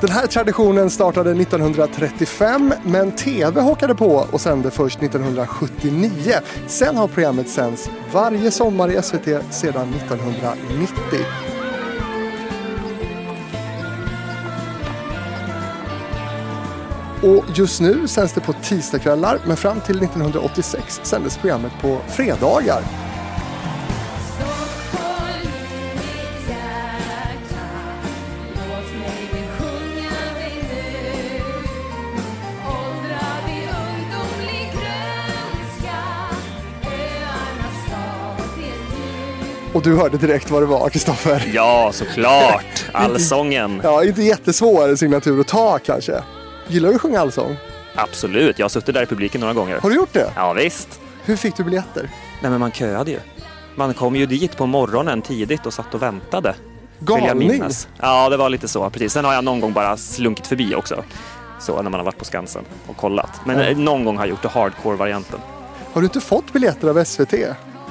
Den här traditionen startade 1935 men TV hakade på och sände först 1979. Sen har programmet sänds varje sommar i SVT sedan 1990. Och just nu sänds det på tisdagskvällar men fram till 1986 sändes programmet på fredagar. Och du hörde direkt vad det var, Kristoffer. Ja, såklart. Allsången. Ja, inte jättesvår signatur att ta kanske. Gillar du att sjunga allsång? Absolut. Jag har suttit där i publiken några gånger. Har du gjort det? Ja, visst. Hur fick du biljetter? Nej, men man köade ju. Man kom ju dit på morgonen tidigt och satt och väntade. Galning? Ja, det var lite så. Precis. Sen har jag någon gång bara slunkit förbi också. Så när man har varit på Skansen och kollat. Men eh, någon gång har jag gjort det hardcore-varianten. Har du inte fått biljetter av SVT?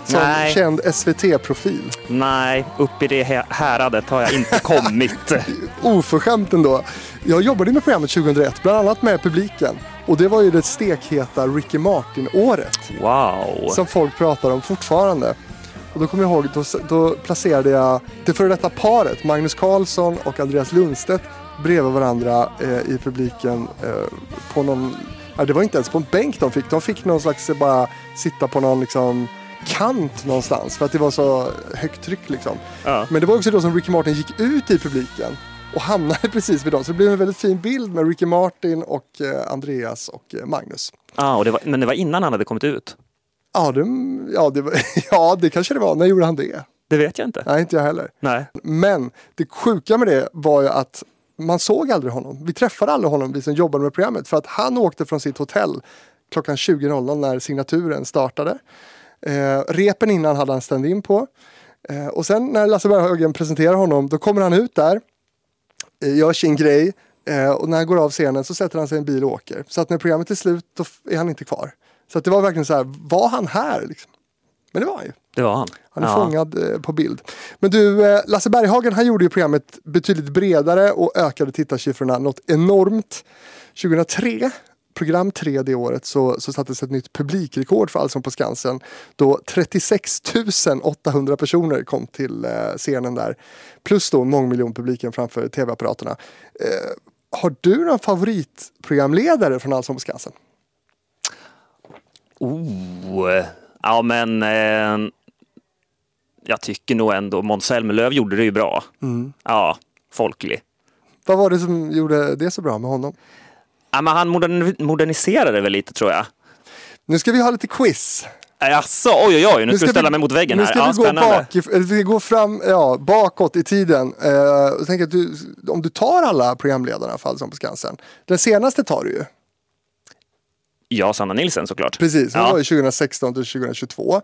Som Nej. känd SVT-profil. Nej, upp i det hä- häradet har jag inte kommit. Oförskämt ändå. Jag jobbade med programmet 2001, bland annat med publiken. Och det var ju det stekheta Ricky Martin-året. Wow. Som folk pratar om fortfarande. Och då kommer jag ihåg, då, då placerade jag det före detta paret, Magnus Carlsson och Andreas Lundstedt, bredvid varandra eh, i publiken eh, på någon, det var inte ens på en bänk de fick, de fick någon slags eh, bara sitta på någon liksom kant någonstans för att det var så högt tryck liksom. Ja. Men det var också då som Ricky Martin gick ut i publiken och hamnade precis vid dem. Så det blev en väldigt fin bild med Ricky Martin och eh, Andreas och eh, Magnus. Ja, och det var, men det var innan han hade kommit ut. Ja det, ja, det ja, det kanske det var. När gjorde han det? Det vet jag inte. Nej, inte jag heller. Nej. Men det sjuka med det var ju att man såg aldrig honom. Vi träffade aldrig honom, vi som jobbade med programmet. För att han åkte från sitt hotell klockan 20.00 när signaturen startade. Eh, repen innan hade han stand-in på. Eh, och sen när Lasse Berghagen presenterar honom, då kommer han ut där, eh, gör sin grej. Eh, och när han går av scenen så sätter han sig i en bil och åker. Så att när programmet är slut, då är han inte kvar. Så att det var verkligen så här, var han här? Liksom? Men det var han ju. Det var han. Han är ja. fångad eh, på bild. Men du, eh, Lasse Berghagen han gjorde ju programmet betydligt bredare och ökade tittarsiffrorna något enormt. 2003, program 3 det året, så, så sattes ett nytt publikrekord för Allsång på Skansen. Då 36 800 personer kom till eh, scenen där. Plus då mångmiljonpubliken framför tv-apparaterna. Eh, har du någon favoritprogramledare från Allsång på Skansen? Oh, ja men eh, jag tycker nog ändå Måns Zelmerlöw gjorde det ju bra. Ja, folklig. Vad var det som gjorde det så bra med honom? Ja, men han modern, moderniserade väl lite tror jag. Nu ska vi ha lite quiz. Jaså, oj oj oj, nu ska du ställa vi- mig mot väggen nu här. ska Ja, vi gå bak, vi ska gå fram, ja, bakåt i tiden. Eh, jag tänker att du, om du tar alla programledarna för Allsång på Skansen. Den senaste tar du ju. Ja, Sanna Nilsson såklart. Precis, hon Ja. var ju 2016 till 2022.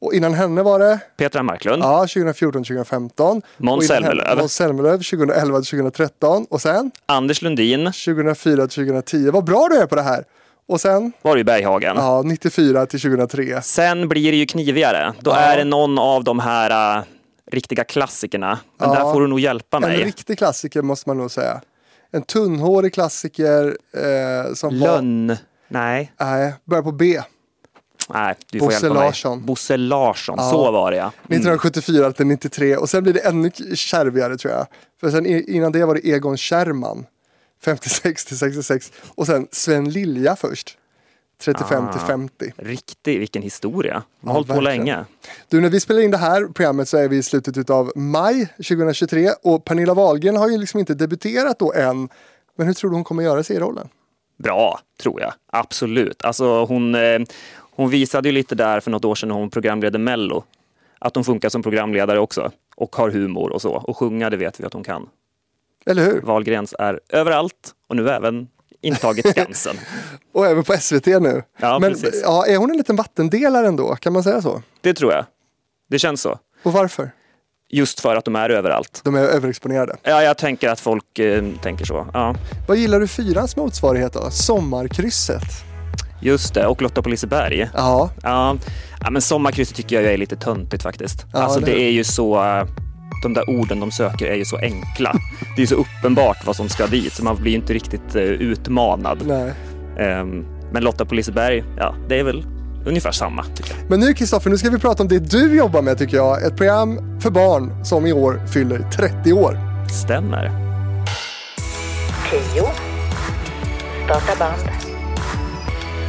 Och innan henne var det Petra Marklund. ja, 2014 till 2015. Måns Zelmerlöw. Måns Zelmerlöw 2011 till 2013. Och sen Anders Lundin 2004 till 2010. Vad bra du är på det här. Och sen var det ju Berghagen. ja, 94 till 2003. Sen blir det ju knivigare. Då Ja. är det någon av de här äh, riktiga klassikerna. Men Ja. där får du nog hjälpa En mig. riktig klassiker måste man nog säga. En tunnhårig klassiker eh, som var... Lönn. Nej, Nej, börjar på B. nej, du får Bosse hjälpa Larsson. mig. Bosse Larsson, Ja. så var det ja. 1974 till 93 och sen blir det ännu kärvigare tror jag. För sen innan det var det Egon Kärrman. 56 till 66 och sen Sven Lilja först. 35 till Ah. 50. Riktig, vilken historia. Man Ja, har hållit på verkligen. länge. Du, när vi spelar in det här programmet så är vi i slutet av maj 2023 och Pernilla Wahlgren har ju liksom inte debuterat då än. Men hur tror du hon kommer göra sig i rollen? Bra, tror jag. Absolut. Alltså, hon, eh, hon visade ju lite där för något år sedan när hon programledde Mello. Att hon funkar som programledare också. Och har humor och så. Och sjunga, det vet vi att hon kan. Eller hur? Wahlgrens är överallt och nu även intagit Skansen. Och även på SVT nu. Ja, Men precis. ja, är hon en liten vattendelare ändå? Kan man säga så? Det tror jag. Det känns så. Och varför? Just för att de är överallt. De är överexponerade. Ja, jag tänker att folk eh, tänker så. Ja, Vad gillar du fyrans motsvarighet då? Sommarkrysset. Just det. Och Lotta på Liseberg. Ja, Ja, ja men sommarkrysset tycker jag är lite töntigt faktiskt. Ja, alltså det är ju så... eh, de där orden de söker är ju så enkla. Det är så uppenbart vad som ska dit, så man blir inte riktigt uh, utmanad. Nej. Um, men Lotta på Liseberg, ja, det är väl ungefär samma. Tycker jag. Men nu Kristoffer, nu ska vi prata om det du jobbar med tycker jag. Ett program för barn som i år fyller 30 år. Stämmer. 10. Starta band.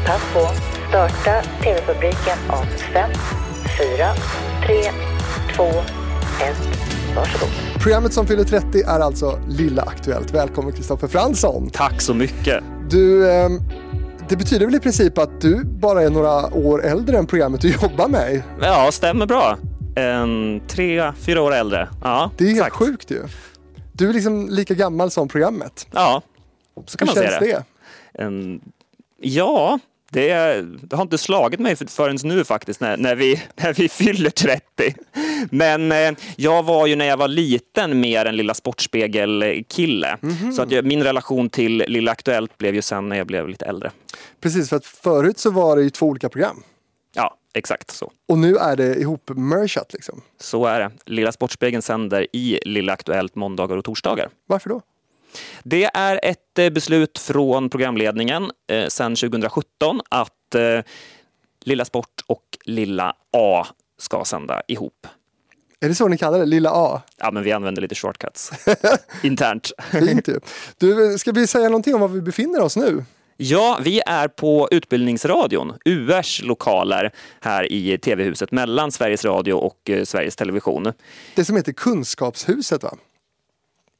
Pass på. Starta tv-publiken om 5, 4, 3, 2, 1. Varsågod. Programmet som fyller 30 är alltså Lilla Aktuellt. Välkommen Kristoffer Fransson. Tack så mycket. Du, eh, det betyder väl i princip att du bara är några år äldre än programmet du jobbar med? Ja, stämmer bra. En, tre, fyra år äldre. Ja, det är helt exakt. sjukt ju. Du är liksom lika gammal som programmet. Ja, så kan Hur man känns säga det? det. En, ja, det, det, har inte slagit mig förrän nu faktiskt när, när, vi, när vi fyller 30. Men eh, jag var ju när jag var liten mer en Lilla Sportspegel-kille. Mm -hmm. Så att jag, min relation till Lilla Aktuellt blev ju sen när jag blev lite äldre. Precis, för att förut så var det ju två olika program. Ja, exakt så. Och nu är det ihop-merchat liksom? Så är det. Lilla Sportspegeln sänder i Lilla Aktuellt måndagar och torsdagar. Varför då? Det är ett eh, beslut från programledningen eh, sedan 2017 att eh, Lilla Sport och Lilla A ska sända ihop. Är det så ni kallar det? Lilla A? Ja, men vi använder lite shortcuts internt. Fint ju. Du, ska vi säga någonting om var vi befinner oss nu? Ja, vi är på Utbildningsradion, URs lokaler här i TV-huset mellan Sveriges Radio och eh, Sveriges Television. Det som heter Kunskapshuset va?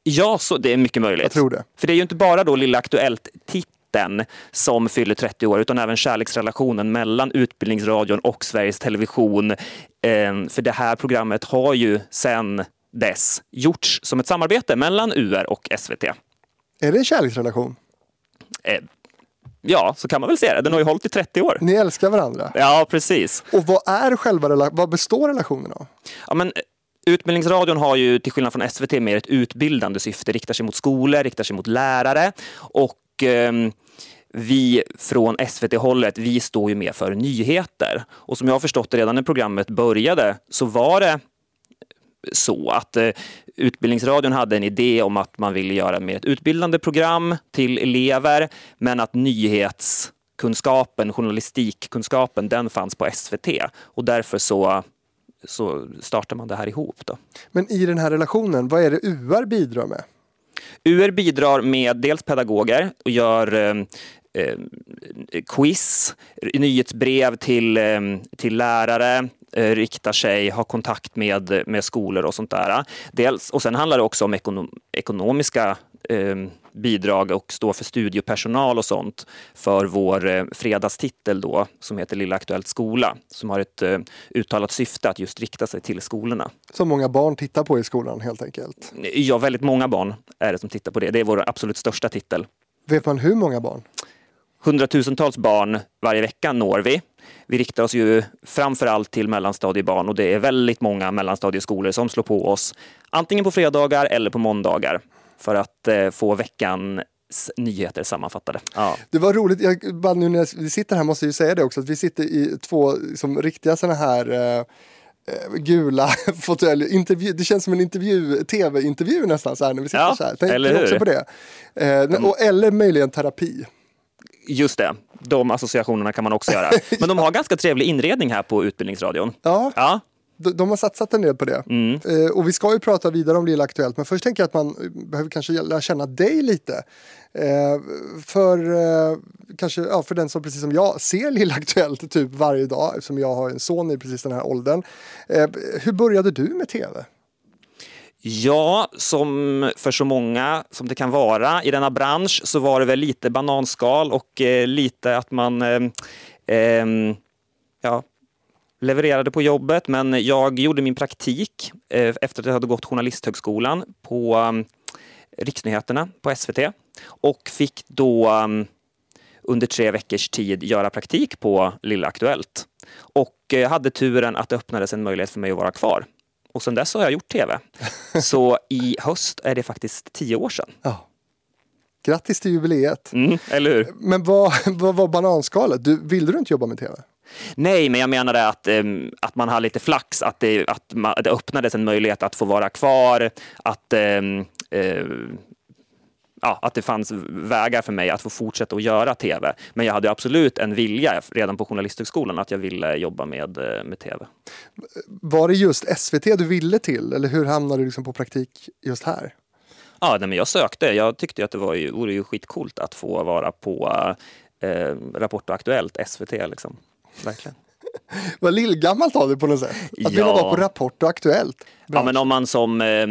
Ja, så det är mycket möjligt. Jag tror det. För det är ju inte bara då Lilla Aktuellt-titeln som fyller 30 år, utan även kärleksrelationen mellan Utbildningsradion och Sveriges Television. Ehm, för det här programmet har ju sedan dess gjorts som ett samarbete mellan UR och SVT. Är det en kärleksrelation? Eh, Ja, så kan man väl säga det. Den har ju hållit i 30 år. Ni älskar varandra? Ja, precis. Och vad är själva vad består relationen av? Ja, men Utbildningsradion har ju till skillnad från SVT mer ett utbildande syfte, riktar sig mot skolor, riktar sig mot lärare och eh, vi från SVT-hållet, vi står ju mer för nyheter. Och som jag har förstått det redan när programmet började så var det så att eh, Utbildningsradion hade en idé om att man ville göra mer ett utbildande program till elever, men att nyhetskunskapen, journalistikkunskapen, den fanns på SVT. Och därför så så startar man det här ihop. Då. Men i den här relationen, vad är det UR bidrar med? UR bidrar med dels pedagoger och gör eh, eh, quiz, nyhetsbrev till, eh, till lärare, riktar sig, har kontakt med, med skolor och sånt där. Dels, och sen handlar det också om ekonom, ekonomiska eh, bidrag och stå för studiepersonal och sånt för vår eh, fredagstitel då som heter Lilla Aktuellt Skola som har ett eh, uttalat syfte att just rikta sig till skolorna. Som många barn tittar på i skolan helt enkelt? Ja, väldigt många barn är det som tittar på det. Det är vår absolut största titel. Vet man hur många barn? Hundratusentals barn varje vecka når vi. Vi riktar oss ju framför allt till mellanstadiebarn och det är väldigt många mellanstadieskolor som slår på oss antingen på fredagar eller på måndagar för att eh, få veckans nyheter sammanfattade. Ja. Det var roligt, jag, bara nu när vi sitter här måste jag säga det också, att vi sitter i två som riktiga sådana här eh, gula fåtöljer. Det känns som en intervju, tv-intervju nästan så här när vi sitter ja, så här. Tänk eller hur? också på det. Eh, De... och, eller möjligen terapi. Just det, de associationerna kan man också göra. Men de har ganska trevlig inredning här på Utbildningsradion. Ja. ja. De, de har satsat en del på det. Mm. Eh, och vi ska ju prata vidare om Lilla Aktuellt, men först tänker jag att man behöver kanske lära känna dig lite. Eh, för, eh, kanske, ja, för den som precis som jag ser Lilla Aktuellt typ varje dag, eftersom jag har en son i precis den här åldern. Eh, hur började du med tv? Ja, som för så många som det kan vara i denna bransch så var det väl lite bananskal och eh, lite att man eh, eh, ja, levererade på jobbet. Men jag gjorde min praktik eh, efter att jag hade gått Journalisthögskolan på um, Riksnyheterna på SVT och fick då um, under tre veckors tid göra praktik på Lilla Aktuellt. Och eh, hade turen att det öppnades en möjlighet för mig att vara kvar. Och sen dess har jag gjort tv. Så i höst är det faktiskt tio år sedan. Ja. Grattis till jubileet. Mm, eller hur? Men vad, vad var bananskalet? Du, ville du inte jobba med tv? Nej, men jag menade att, um, att man har lite flax, att det, att man, det öppnades en möjlighet att få vara kvar, att um, uh, ja, att det fanns vägar för mig att få fortsätta att göra tv. Men jag hade absolut en vilja redan på Journalisthögskolan att jag ville jobba med, eh, med tv. Var det just SVT du ville till eller hur hamnade du liksom på praktik just här? Ja, nej, men jag sökte. Jag tyckte att det var ju, vore ju skitcoolt att få vara på eh, Rapport och Aktuellt, SVT. Liksom. Verkligen. Vad lillgammalt av dig på något sätt. Att ja. vilja vara på Rapport och Aktuellt. Ja, men om man som eh,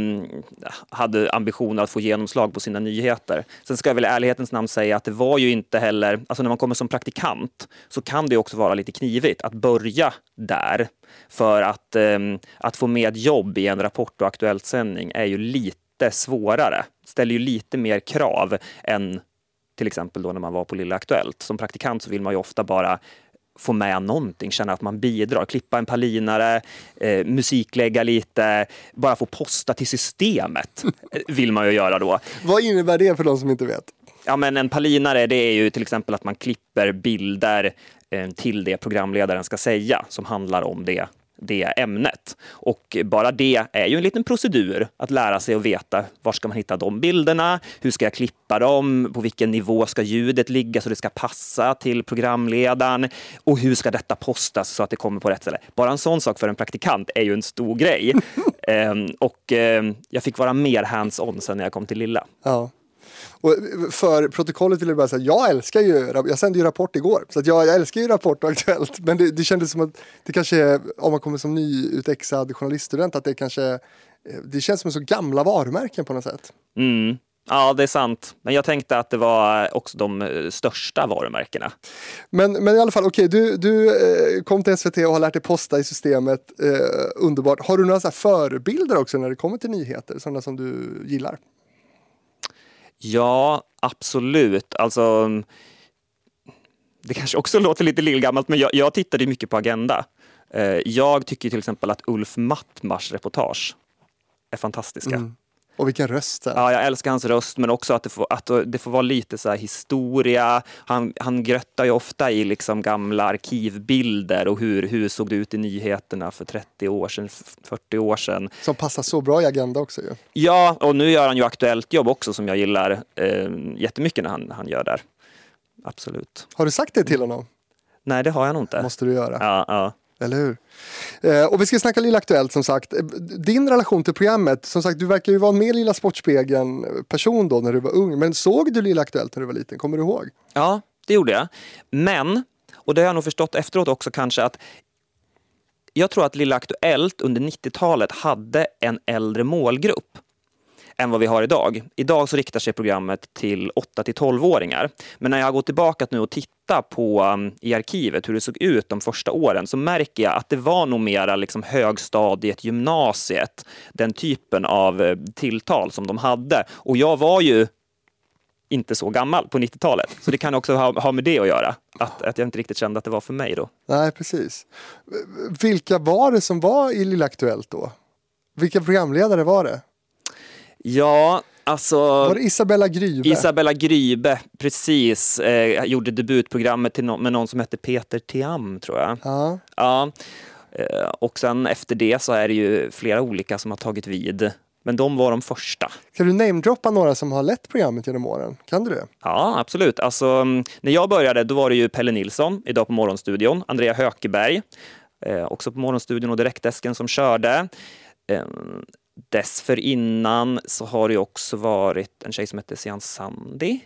hade ambitioner att få genomslag på sina nyheter. Sen ska jag väl i ärlighetens namn säga att det var ju inte heller, alltså när man kommer som praktikant så kan det också vara lite knivigt att börja där. För att, eh, att få med jobb i en Rapport och Aktuellt-sändning är ju lite svårare. Ställer ju lite mer krav än till exempel då när man var på Lilla Aktuellt. Som praktikant så vill man ju ofta bara få med någonting, känna att man bidrar. Klippa en palinare, eh, musiklägga lite, bara få posta till systemet vill man ju göra då. Vad innebär det för de som inte vet? Ja, men en palinare det är ju till exempel att man klipper bilder eh, till det programledaren ska säga som handlar om det det ämnet. Och bara det är ju en liten procedur att lära sig och veta var ska man hitta de bilderna? Hur ska jag klippa dem? På vilken nivå ska ljudet ligga så det ska passa till programledaren? Och hur ska detta postas så att det kommer på rätt ställe? Bara en sån sak för en praktikant är ju en stor grej. ehm, och eh, jag fick vara mer hands-on sen när jag kom till Lilla. Ja. Och för protokollet vill jag bara säga, jag älskar ju, jag sände ju Rapport igår, så jag, jag, älskar ju Rapport och Aktuellt. Men det, det kändes som att det kanske, om man kommer som nyutexad journaliststudent, att det kanske, det känns som så gamla varumärken på något sätt. Mm. Ja, det är sant. Men jag tänkte att det var också de eh, största varumärkena. Men, men i alla fall, okej, okay, du, du eh, kom till SVT och har lärt dig posta i systemet. Eh, underbart. Har du några så förebilder också när det kommer till nyheter, sådana som du gillar? Ja, absolut. Alltså, det kanske också låter lite lillgammalt, men jag, jag tittade mycket på Agenda. Eh, jag tycker till exempel att Ulf Mattmars reportage är fantastiska. Mm. Och vilken röst! Ja, jag älskar hans röst, men också att det får, att det får vara lite så historia. Han, han gröttar ju ofta i liksom gamla arkivbilder och hur, hur såg det ut i nyheterna för 30 år sedan, 40 år sedan. Som passar så bra i Agenda också ju. Ja, och nu gör han ju Aktuellt jobb också som jag gillar eh, jättemycket när han, han gör där. Absolut. Har du sagt det till honom? Nej, det har jag nog inte. måste du göra. Ja, ja. Eller hur? Eh, och vi ska snacka Lilla Aktuellt som sagt. Eh, din relation till programmet, som sagt du verkar ju vara med Lilla Sportspegeln eh, person då när du var ung. Men såg du Lilla Aktuellt när du var liten? Kommer du ihåg? Ja, det gjorde jag. Men, och det har jag nog förstått efteråt också kanske, att jag tror att Lilla Aktuellt under 90-talet hade en äldre målgrupp än vad vi har idag. Idag så riktar sig programmet till 8 till 12-åringar. Men när jag har gått tillbaka nu och tittat på um, i arkivet hur det såg ut de första åren så märker jag att det var nog mera liksom högstadiet, gymnasiet, den typen av uh, tilltal som de hade. Och jag var ju inte så gammal på 90-talet. Så det kan också ha, ha med det att göra. Att, att jag inte riktigt kände att det var för mig då. Nej, precis. Vilka var det som var i Lilla Aktuellt då? Vilka programledare var det? Ja, alltså... Var det Isabella Grybe? Isabella Grybe, precis. Eh, gjorde debutprogrammet no med någon som hette Peter Tiam, tror jag. Ja. ja. Eh, och sen efter det så är det ju flera olika som har tagit vid. Men de var de första. Kan du namedroppa några som har lett programmet genom åren? Kan du det? Ja, absolut. Alltså, mm, när jag började då var det ju Pelle Nilsson, idag på Morgonstudion, Andrea Hökeberg, eh, också på Morgonstudion och Direktdesken som körde. Dessförinnan så har det också varit en tjej som heter Sian Sandi.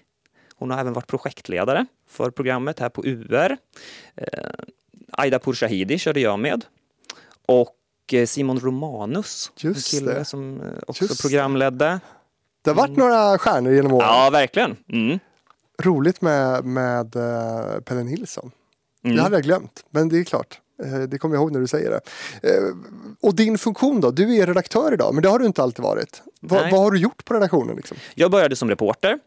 Hon har även varit projektledare för programmet här på UR. Eh, Aida Pourshahidi körde jag med. Och eh, Simon Romanus, Just en kille det. som eh, också Just programledde. Det har varit mm. några stjärnor genom åren. Ja, verkligen. Mm. Roligt med, med Pelle Nilsson. Mm. Det hade jag glömt, men det är klart. Eh, det kommer jag ihåg när du säger det. Eh, och din funktion då? Du är redaktör idag, men det har du inte alltid varit. Va, vad har du gjort på redaktionen? Liksom? Jag började som reporter.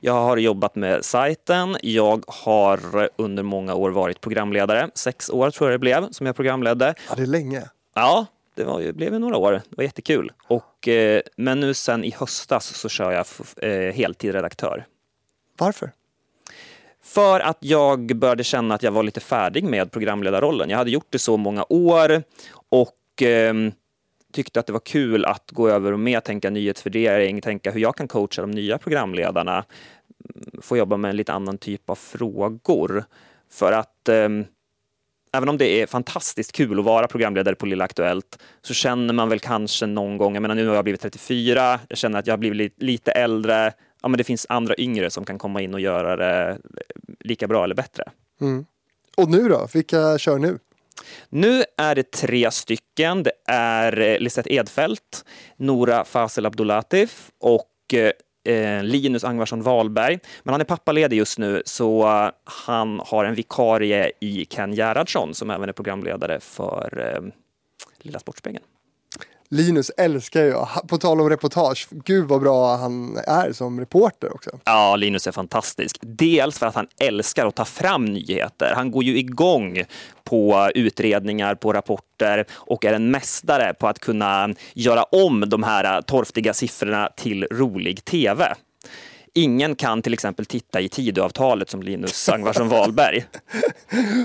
Jag har jobbat med sajten. Jag har under många år varit programledare. Sex år tror jag det blev som jag programledde. Ja, det är länge. Ja, det var, det blev några år. Det var jättekul. Och, eh, men nu sen i höstas så kör jag heltid redaktör. Varför? För att jag började känna att jag var lite färdig med programledarrollen. Jag hade gjort det så många år och eh, tyckte att det var kul att gå över och mer tänka nyhetsvärdering, tänka hur jag kan coacha de nya programledarna, mm, få jobba med en lite annan typ av frågor. För att eh, även om det är fantastiskt kul att vara programledare på Lilla Aktuellt så känner man väl kanske någon gång, jag menar nu har jag blivit 34, jag känner att jag har blivit lite äldre, ja men det finns andra yngre som kan komma in och göra det lika bra eller bättre. Mm. Och nu då? Vilka kör nu? Nu är det tre stycken. Det är eh, Lisette Edfeldt, Nora Fasel Abdulatif och eh, Linus Angvarsson Wahlberg. Men han är pappaledig just nu så han har en vikarie i Ken Gerhardsson som även är programledare för Lilla Sportspegeln. Linus älskar jag. På tal om reportage, gud vad bra han är som reporter också. Ja, Linus är fantastisk. Dels för att han älskar att ta fram nyheter. Han går ju igång på utredningar, på rapporter och är en mästare på att kunna göra om de här torftiga siffrorna till rolig tv. Ingen kan till exempel titta i Tidöavtalet som Linus Angvarsson Wahlberg.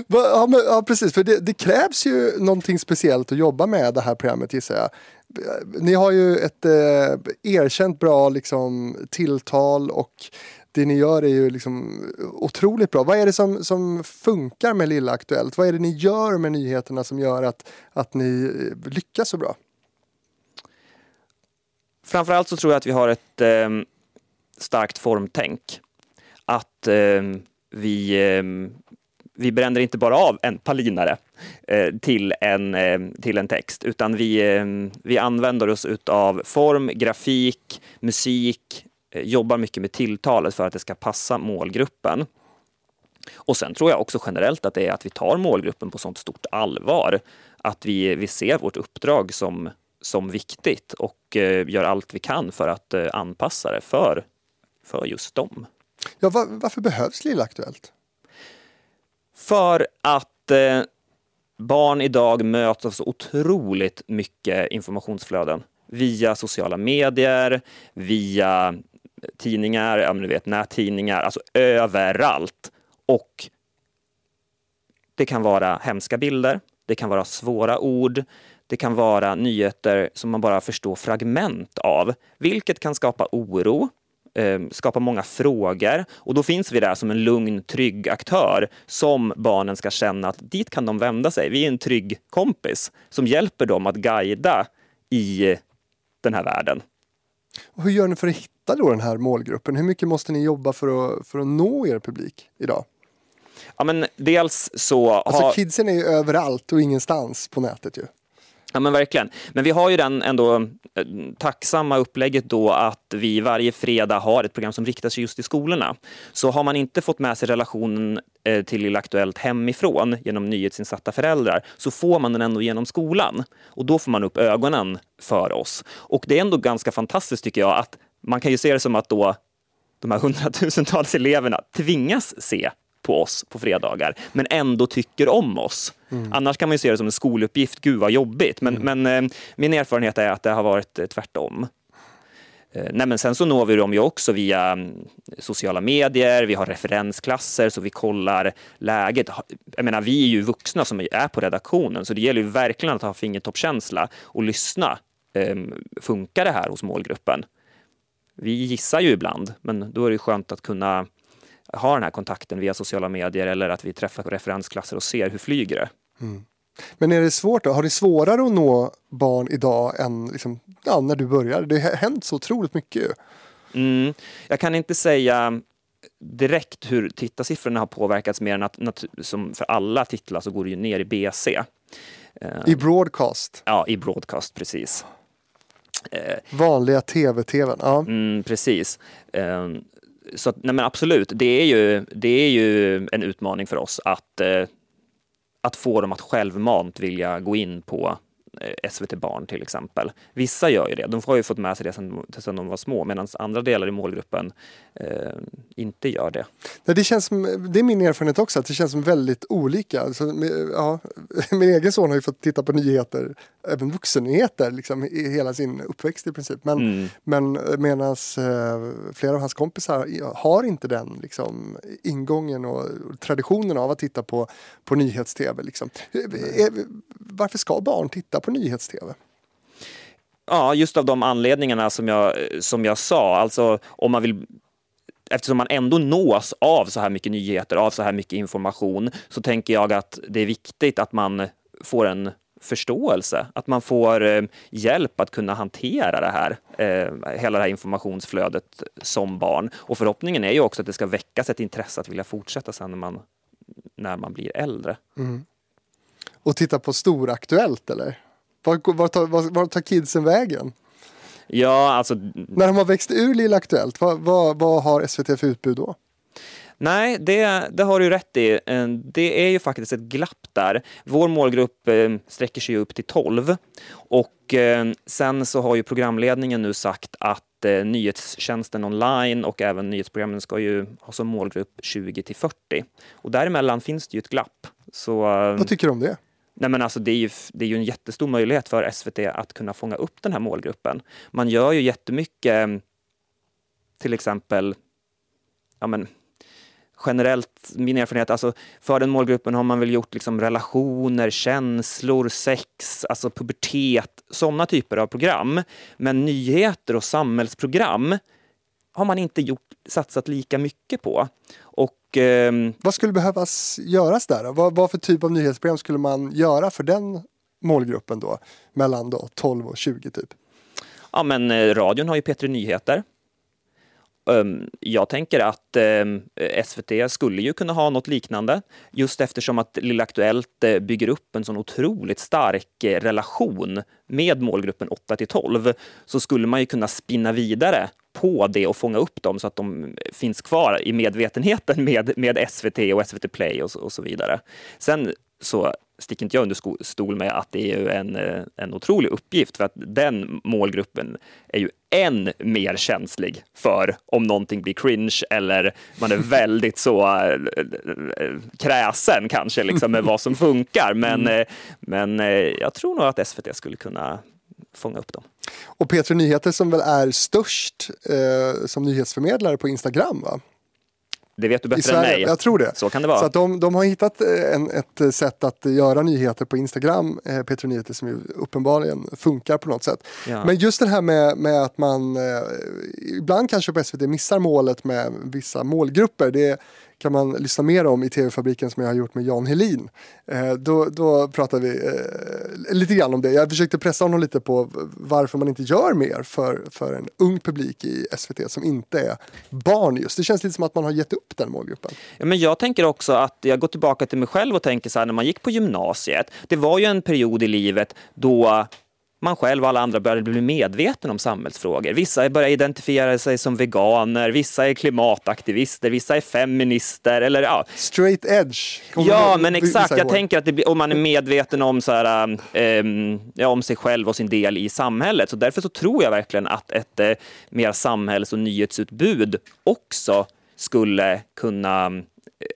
ja, men, ja, precis, för det, det, krävs ju någonting speciellt att jobba med det här programmet gissar jag. Ni har ju ett eh, erkänt bra liksom, tilltal och det ni gör är ju liksom otroligt bra. Vad är det som, som funkar med Lilla Aktuellt? Vad är det ni gör med nyheterna som gör att, att ni eh, lyckas så bra? Framförallt så tror jag att vi har ett eh, starkt formtänk. Att eh, vi, eh, vi bränner inte bara av en palinare eh, till, en, eh, till en text, utan vi, eh, vi använder oss av form, grafik, musik, eh, jobbar mycket med tilltalet för att det ska passa målgruppen. Och sen tror jag också generellt att det är att vi tar målgruppen på sånt stort allvar. Att vi, vi ser vårt uppdrag som, som viktigt och eh, gör allt vi kan för att eh, anpassa det för för just dem. Ja, var, varför behövs Lilla Aktuellt? För att eh, barn idag möts av så otroligt mycket informationsflöden via sociala medier, via tidningar, ja, men du vet, nättidningar, alltså överallt. Och det kan vara hemska bilder, det kan vara svåra ord, det kan vara nyheter som man bara förstår fragment av, vilket kan skapa oro, eh, skapar många frågor och då finns vi där som en lugn, trygg aktör som barnen ska känna att dit kan de vända sig. Vi är en trygg kompis som hjälper dem att guida i den här världen. Och hur gör ni för att hitta då den här målgruppen? Hur mycket måste ni jobba för att, för att nå er publik idag? Ja, men dels så... Alltså har... kidsen är ju överallt och ingenstans på nätet ju. Ja men verkligen. Men vi har ju den ändå eh, tacksamma upplägget då att vi varje fredag har ett program som riktar sig just till skolorna. Så har man inte fått med sig relationen eh, till Lilla Aktuellt hemifrån genom nyhetsinsatta föräldrar så får man den ändå genom skolan. Och då får man upp ögonen för oss. Och det är ändå ganska fantastiskt tycker jag att man kan ju se det som att då de här hundratusentals eleverna tvingas se på oss på fredagar, men ändå tycker om oss. Mm. Annars kan man ju se det som en skoluppgift, gud vad jobbigt. Men, mm. men eh, min erfarenhet är att det har varit eh, tvärtom. Eh, nej, men sen så når vi dem ju också via mm, sociala medier, vi har referensklasser så vi kollar läget. Jag menar, vi är ju vuxna som är på redaktionen så det gäller ju verkligen att ha fingertoppkänsla och lyssna. Ehm, funkar det här hos målgruppen? Vi gissar ju ibland, men då är det skönt att kunna ha den här kontakten via sociala medier eller att vi träffar referensklasser och ser hur flyger det. Mm. Men är det svårt då? Har det svårare att nå barn idag än liksom, ja, när du började? Det har hänt så otroligt mycket. Mm. Jag kan inte säga direkt hur tittarsiffrorna har påverkats mer än att, som för alla titlar så går det ju ner i BC. I broadcast? Ja, i broadcast, precis. Vanliga tv-tvn, ja. Mm, precis. Så att, nej men absolut, det är, ju, det är ju en utmaning för oss att, eh, att få dem att självmant vilja gå in på SVT Barn till exempel. Vissa gör ju det, de har ju fått med sig det sedan, de var små medan andra delar i målgruppen eh, inte gör det. Nej, det, känns som, det är min erfarenhet också, att det känns som väldigt olika. Alltså, ja, min egen son har ju fått titta på nyheter, även vuxennyheter, liksom, i hela sin uppväxt i princip. Men, mm. men medan eh, flera av hans kompisar har inte den liksom, ingången och traditionen av att titta på, på nyhets-tv. Liksom. Varför ska barn titta på nyhets-tv? Ja, just av de anledningarna som jag, som jag sa. Alltså om man vill eftersom man ändå nås av så här mycket nyheter, av så här mycket information, så tänker jag att det är viktigt att man får en förståelse, att man får eh, hjälp att kunna hantera det här, eh, hela det här informationsflödet som barn. Och förhoppningen är ju också att det ska väckas ett intresse att vilja fortsätta sen när man, när man blir äldre. Mm. Och titta på Storaktuellt eller? Var, tar, var, var tar kidsen vägen? Ja, alltså... När de har växt ur Lilla Aktuellt, vad, vad, vad har SVT för utbud då? Nej, det, det har du rätt i. Eh, det är ju faktiskt ett glapp där. Vår målgrupp eh, sträcker sig upp till 12 och eh, sen så har ju programledningen nu sagt att nyhetstjänsten online och även nyhetsprogrammen ska ju ha som målgrupp 20 till 40 och däremellan finns det ju ett glapp. Så, Vad tycker du om det? Nej, men alltså det, är ju, det är ju en jättestor möjlighet för SVT att kunna fånga upp den här målgruppen. Man gör ju jättemycket, mm, till exempel, ja men, generellt, min erfarenhet, alltså för den målgruppen har man väl gjort liksom relationer, känslor, sex, alltså pubertet, sådana typer av program. Men nyheter och samhällsprogram har man inte gjort, satsat lika mycket på. Och, eh, vad skulle behövas göras där? Vad, vad för typ av nyhetsprogram skulle man göra för den målgruppen då? Mellan då 12 och 20 typ? Ja men eh, radion har ju P3 Nyheter. Um, jag tänker att um, SVT skulle ju kunna ha något liknande just eftersom att Lilla Aktuellt uh, bygger upp en sån otroligt stark uh, relation med målgruppen 8 till 12 så skulle man ju kunna spinna vidare på det och fånga upp dem så att de finns kvar i medvetenheten med, med SVT och SVT Play och, och så vidare. Sen så sticker inte jag under stol med att det är en, eh, en otrolig uppgift för att den målgruppen är ju än mer känslig för om någonting blir cringe eller man är väldigt så äh, kräsen kanske liksom med vad som funkar. Men, mm. men jag tror nog att SVT skulle kunna fånga upp dem. Och P3 Nyheter som väl är störst eh, som nyhetsförmedlare på Instagram va? Det vet du bättre än mig. Jag tror det. Så kan det vara. Så de, de har hittat eh, en, ett sätt att göra nyheter på Instagram, eh, P3 Nyheter, som ju uppenbarligen funkar på något sätt. Ja. Men just det här med, med att man eh, ibland kanske på SVT missar målet med vissa målgrupper. Det, kan man lyssna mer om i TV-fabriken som jag har gjort med Jan Helin. Eh, då, då pratar vi eh, lite grann om det. Jag försökte pressa honom lite på varför man inte gör mer för, för en ung publik i SVT som inte är barn just. Det känns lite som att man har gett upp den målgruppen. Ja, men jag tänker också att jag går tillbaka till mig själv och tänker så här när man gick på gymnasiet. Det var ju en period i livet då man själv och alla andra började bli medvetna om samhällsfrågor. Vissa börjar identifiera sig som veganer, vissa är klimataktivister, vissa är feminister. Eller, ja. Straight edge. Ja, men exakt. Jag tänker att blir, om man är medveten om, så här, um, ja, om sig själv och sin del i samhället. Så därför så tror jag verkligen att ett uh, mer samhälls och nyhetsutbud också skulle kunna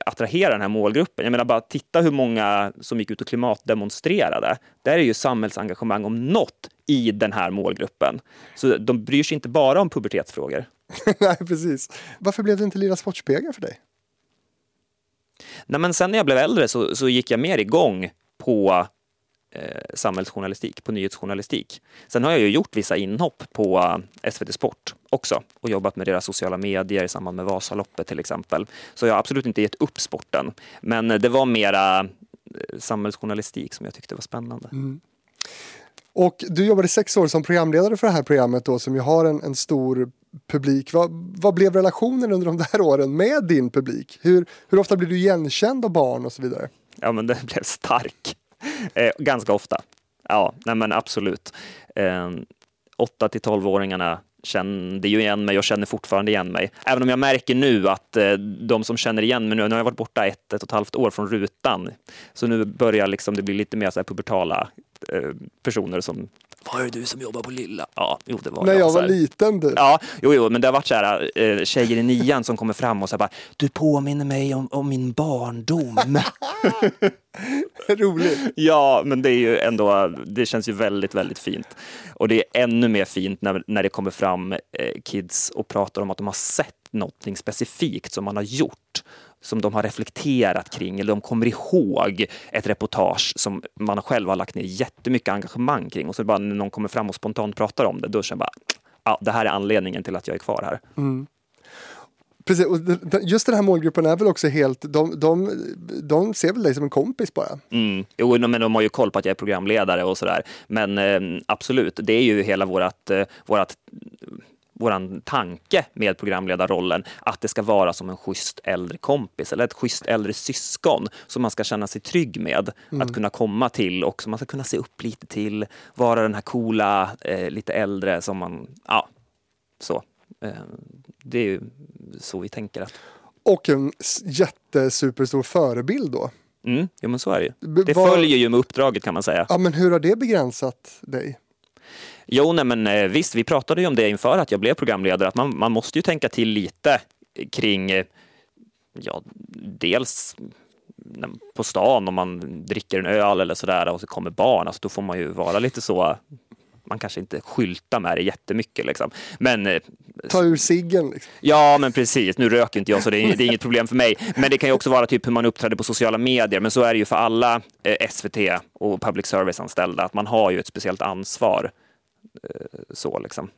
attrahera den här målgruppen. Jag menar bara titta hur många som gick ut och klimatdemonstrerade. Där är ju samhällsengagemang om något i den här målgruppen. Så de bryr sig inte bara om pubertetsfrågor. Nej, precis. Varför blev det inte Lilla Sportspegeln för dig? Nej, men sen när jag blev äldre så, så gick jag mer igång på samhällsjournalistik, på nyhetsjournalistik. Sen har jag ju gjort vissa inhopp på eh, SVT Sport också och jobbat med deras sociala medier i samband med Vasaloppet till exempel. Så jag har absolut inte gett upp sporten. Men det var mera eh, samhällsjournalistik som jag tyckte var spännande. Mm. Och du jobbade sex år som programledare för det här programmet då som ju har en, en stor publik. Vad, vad, blev relationen under de där åren med din publik? Hur, hur ofta blev du igenkänd av barn och så vidare? Ja, men den blev stark. Eh, ganska ofta. Ja, nej men absolut. Eh, 8 till 12-åringarna kände ju igen mig och känner fortfarande igen mig. Även om jag märker nu att eh, de som känner igen mig nu, nu har jag varit borta ett, ett och ett halvt år från rutan, så nu börjar liksom det bli lite mer så här pubertala eh, personer som var det du som jobbar på Lilla? Ja, jo det var När jag. jag så var här. liten du. Ja, jo, jo, men det har varit så här eh, tjejer i nian som kommer fram och säger bara Du påminner mig om, om min barndom. Roligt. ja, men det är ju ändå, det känns ju väldigt, väldigt fint. Och det är ännu mer fint när, när det kommer fram eh, kids och pratar om att de har sett någonting specifikt som man har gjort som de har reflekterat kring eller de kommer ihåg ett reportage som man själv har lagt ner jättemycket engagemang kring och så bara när någon kommer fram och spontant pratar om det, då känner jag bara ja, det här är anledningen till att jag är kvar här. Precis, och just den här målgruppen är väl också helt, de, de, de ser väl dig som en kompis bara. Mm. Jo, men de har ju koll på att jag är programledare och sådär. Men eh, absolut, det är ju hela vårat, eh, vårat, våran tanke med programledarrollen, att det ska vara som en schysst äldre kompis eller ett schysst äldre syskon som man ska känna sig trygg med att kunna komma till och som man ska kunna se upp lite till, vara den här coola, eh, lite äldre som man, ja, så. Eh, det är ju så vi tänker att Och en jättesuperstor förebild då. Mm, jo, men så är det ju. Det vad- följer ju med uppdraget kan man säga. Ja men hur har det begränsat dig? Jo, nej, men eh, visst, vi pratade ju om det inför att jag blev programledare, att man, man måste ju tänka till lite kring, eh, ja, dels på stan om man dricker en öl eller sådär och så kommer barn, alltså då får man ju vara lite så, man kanske inte skyltar med det jättemycket liksom. Men eh, Ta ur ciggen liksom. Ja, men precis. Nu röker inte jag så det är, det är inget problem för mig. Men det kan ju också vara typ hur man uppträder på sociala medier. Men så är det ju för alla eh, SVT och public service-anställda, att man har ju ett speciellt ansvar. Eh, så liksom.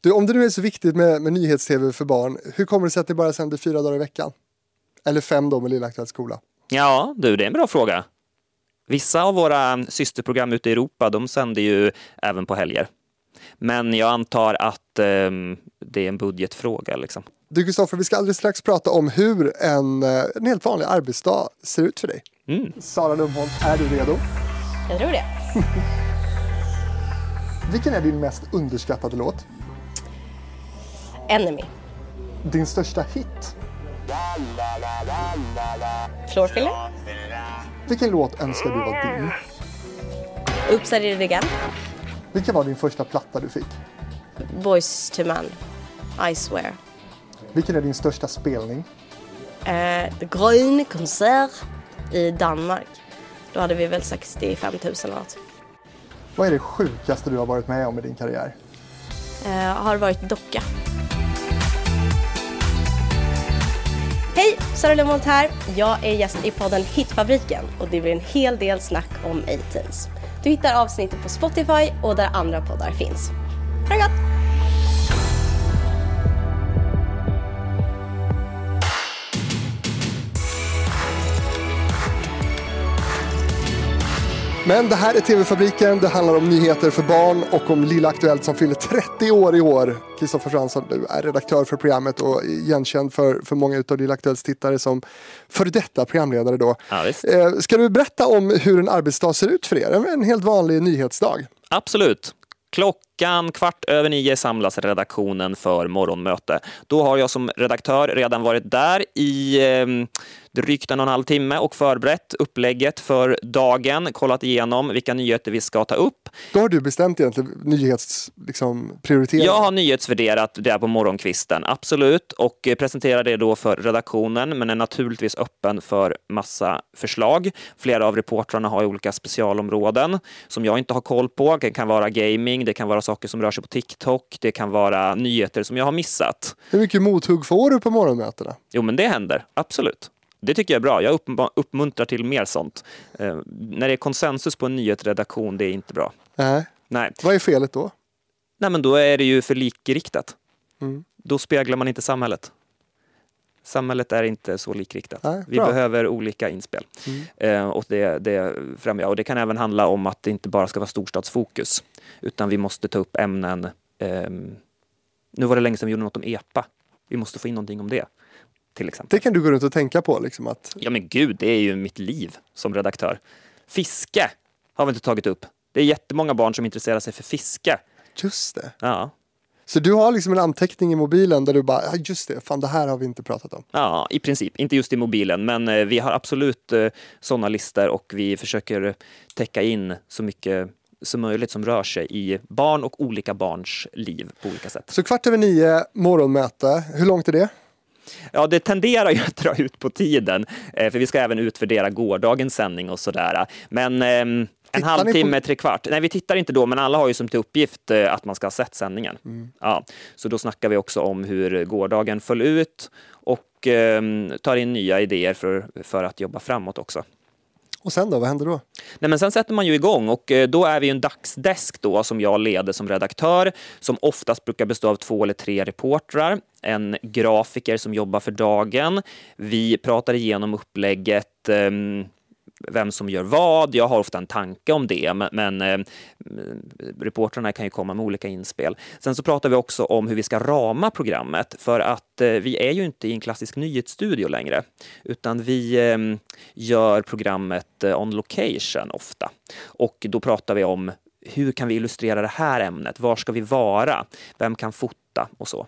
Du, om det nu är så viktigt med, med nyhets-tv för barn, hur kommer det sig att det bara sänder fyra dagar i veckan? Eller fem då med Lilla Skola. Ja, du, det är en bra fråga. Vissa av våra systerprogram ute i Europa, de sänder ju även på helger. Men jag antar att ehm, det är en budgetfråga. Liksom. Du Kristoffer, vi ska alldeles strax prata om hur en, eh, en helt vanlig arbetsdag ser ut för dig. Mm. Sara Lundholm, är du redo? Jag tror det. Vilken är din mest underskattade låt? Enemy. Din största hit? Floorfiller. Vilken låt önskar du var din? Oops I again. Vilken var din första platta du fick? Boys to man. I swear. Vilken är din största spelning? Eh, The Grön konsert i Danmark. Då hade vi väl 65 000 eller något. Vad är det sjukaste du har varit med om i din karriär? Eh, har varit docka. Hej! Sara Lundholt här. Jag är gäst i podden Hitfabriken och det blir en hel del snack om A-Teens. Du hittar avsnittet på Spotify och där andra poddar finns. Ha det gott! Men det här är TV-fabriken, det handlar om nyheter för barn och om Lilla Aktuellt som fyller 30 år i år. Kristoffer Fransson, du är redaktör för programmet och igenkänd för, för många av Lilla Aktuellts tittare som före detta programledare då. Ja, visst. Eh, ska du berätta om hur en arbetsdag ser ut för er? En, helt vanlig nyhetsdag. Absolut. Klockan kvart över nio samlas redaktionen för morgonmöte. Då har jag som redaktör redan varit där i eh, drygt en och en halv timme och förberett upplägget för dagen, kollat igenom vilka nyheter vi ska ta upp. Då har du bestämt egentligen nyhetsprioritering. Liksom, prioritering. Jag har nyhetsvärderat det på morgonkvisten, absolut, och presenterar det då för redaktionen, men är naturligtvis öppen för massa förslag. Flera av reportrarna har olika specialområden som jag inte har koll på. Det kan vara gaming, det kan vara saker som rör sig på TikTok, det kan vara nyheter som jag har missat. Hur mycket mothugg får du på morgonmötena? Jo, men det händer, absolut. Det tycker jag är bra. Jag upp- uppmuntrar till mer sånt. Eh, när det är konsensus på en nyhetsredaktion, det är inte bra. Nej. Nej. Vad är felet då? Nej, men då är det ju för likriktat. Mm. Då speglar man inte samhället. Samhället är inte så likriktat. Nej, Vi. Mm. behöver olika inspel. Eh, och det, det främjar. Och det kan även handla om att det inte bara ska vara storstadsfokus. Utan vi måste ta upp ämnen. ehm, nu var det länge sedan vi gjorde något om EPA. Vi måste få in någonting om det. Till exempel. Det kan du gå runt och tänka på. Liksom, att, Ja men gud, det är ju mitt liv som redaktör. Fiske har vi inte tagit upp. Det är jättemånga barn som intresserar sig för fiske. just det. Ja. Så du har liksom en anteckning i mobilen där du bara, ja just det, fan det här har vi inte pratat om. Ja, i princip. Inte just i mobilen, men eh, vi har absolut eh, sådana listor och vi försöker täcka in så mycket som möjligt som rör sig i barn och olika barns liv på olika sätt. Så kvart över nio, morgonmöte. Hur långt är det? Ja, det tenderar ju att dra ut på tiden, eh, för vi ska även utvärdera gårdagens sändning och sådär. Men ehm, en Tittar halvtimme, på- tre kvart. Nej, vi tittar inte då, men alla har ju som till uppgift eh, att man ska ha sett sändningen. Mm. Ja, så då snackar vi också om hur gårdagen föll ut och ehm, tar in nya idéer för, för att jobba framåt också. Och sen då, vad händer då? Nej, men sen sätter man ju igång och eh, då är vi en dagsdesk då som jag leder som redaktör som oftast brukar bestå av två eller tre reportrar, en grafiker som jobbar för dagen. Vi pratar igenom upplägget, ehm, vem som gör vad. Jag har ofta en tanke om det, men, men eh, reportrarna kan ju komma med olika inspel. Sen så pratar vi också om hur vi ska rama programmet för att eh, vi är ju inte i en klassisk nyhetsstudio längre, utan vi eh, gör programmet eh, on location ofta. Och då pratar vi om hur kan vi illustrera det här ämnet? Var ska vi vara? Vem kan fota och så?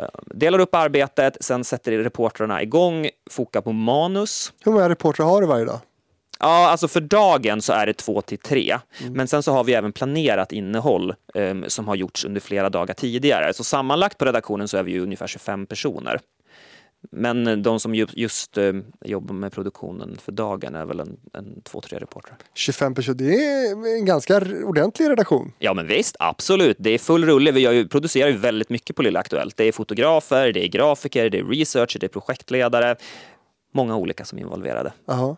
Eh, delar upp arbetet, sen sätter reportrarna igång, fokar på manus. Hur många reportrar har du varje dag? Ja, alltså för dagen så är det två till tre. Men sen så har vi även planerat innehåll em, som har gjorts under flera dagar tidigare. Så sammanlagt på redaktionen så är vi ju ungefär 25 personer. Men eh, de som ju, just em, jobbar med produktionen för dagen är väl en, en två, tre reportrar. 25 personer, det är en ganska ordentlig redaktion. Ja, men visst, absolut. Det är full rulle. Vi ju, producerar ju väldigt mycket på Lilla Aktuellt. Det är fotografer, det är grafiker, det är researcher, det är projektledare. Många olika som är involverade. Jaha.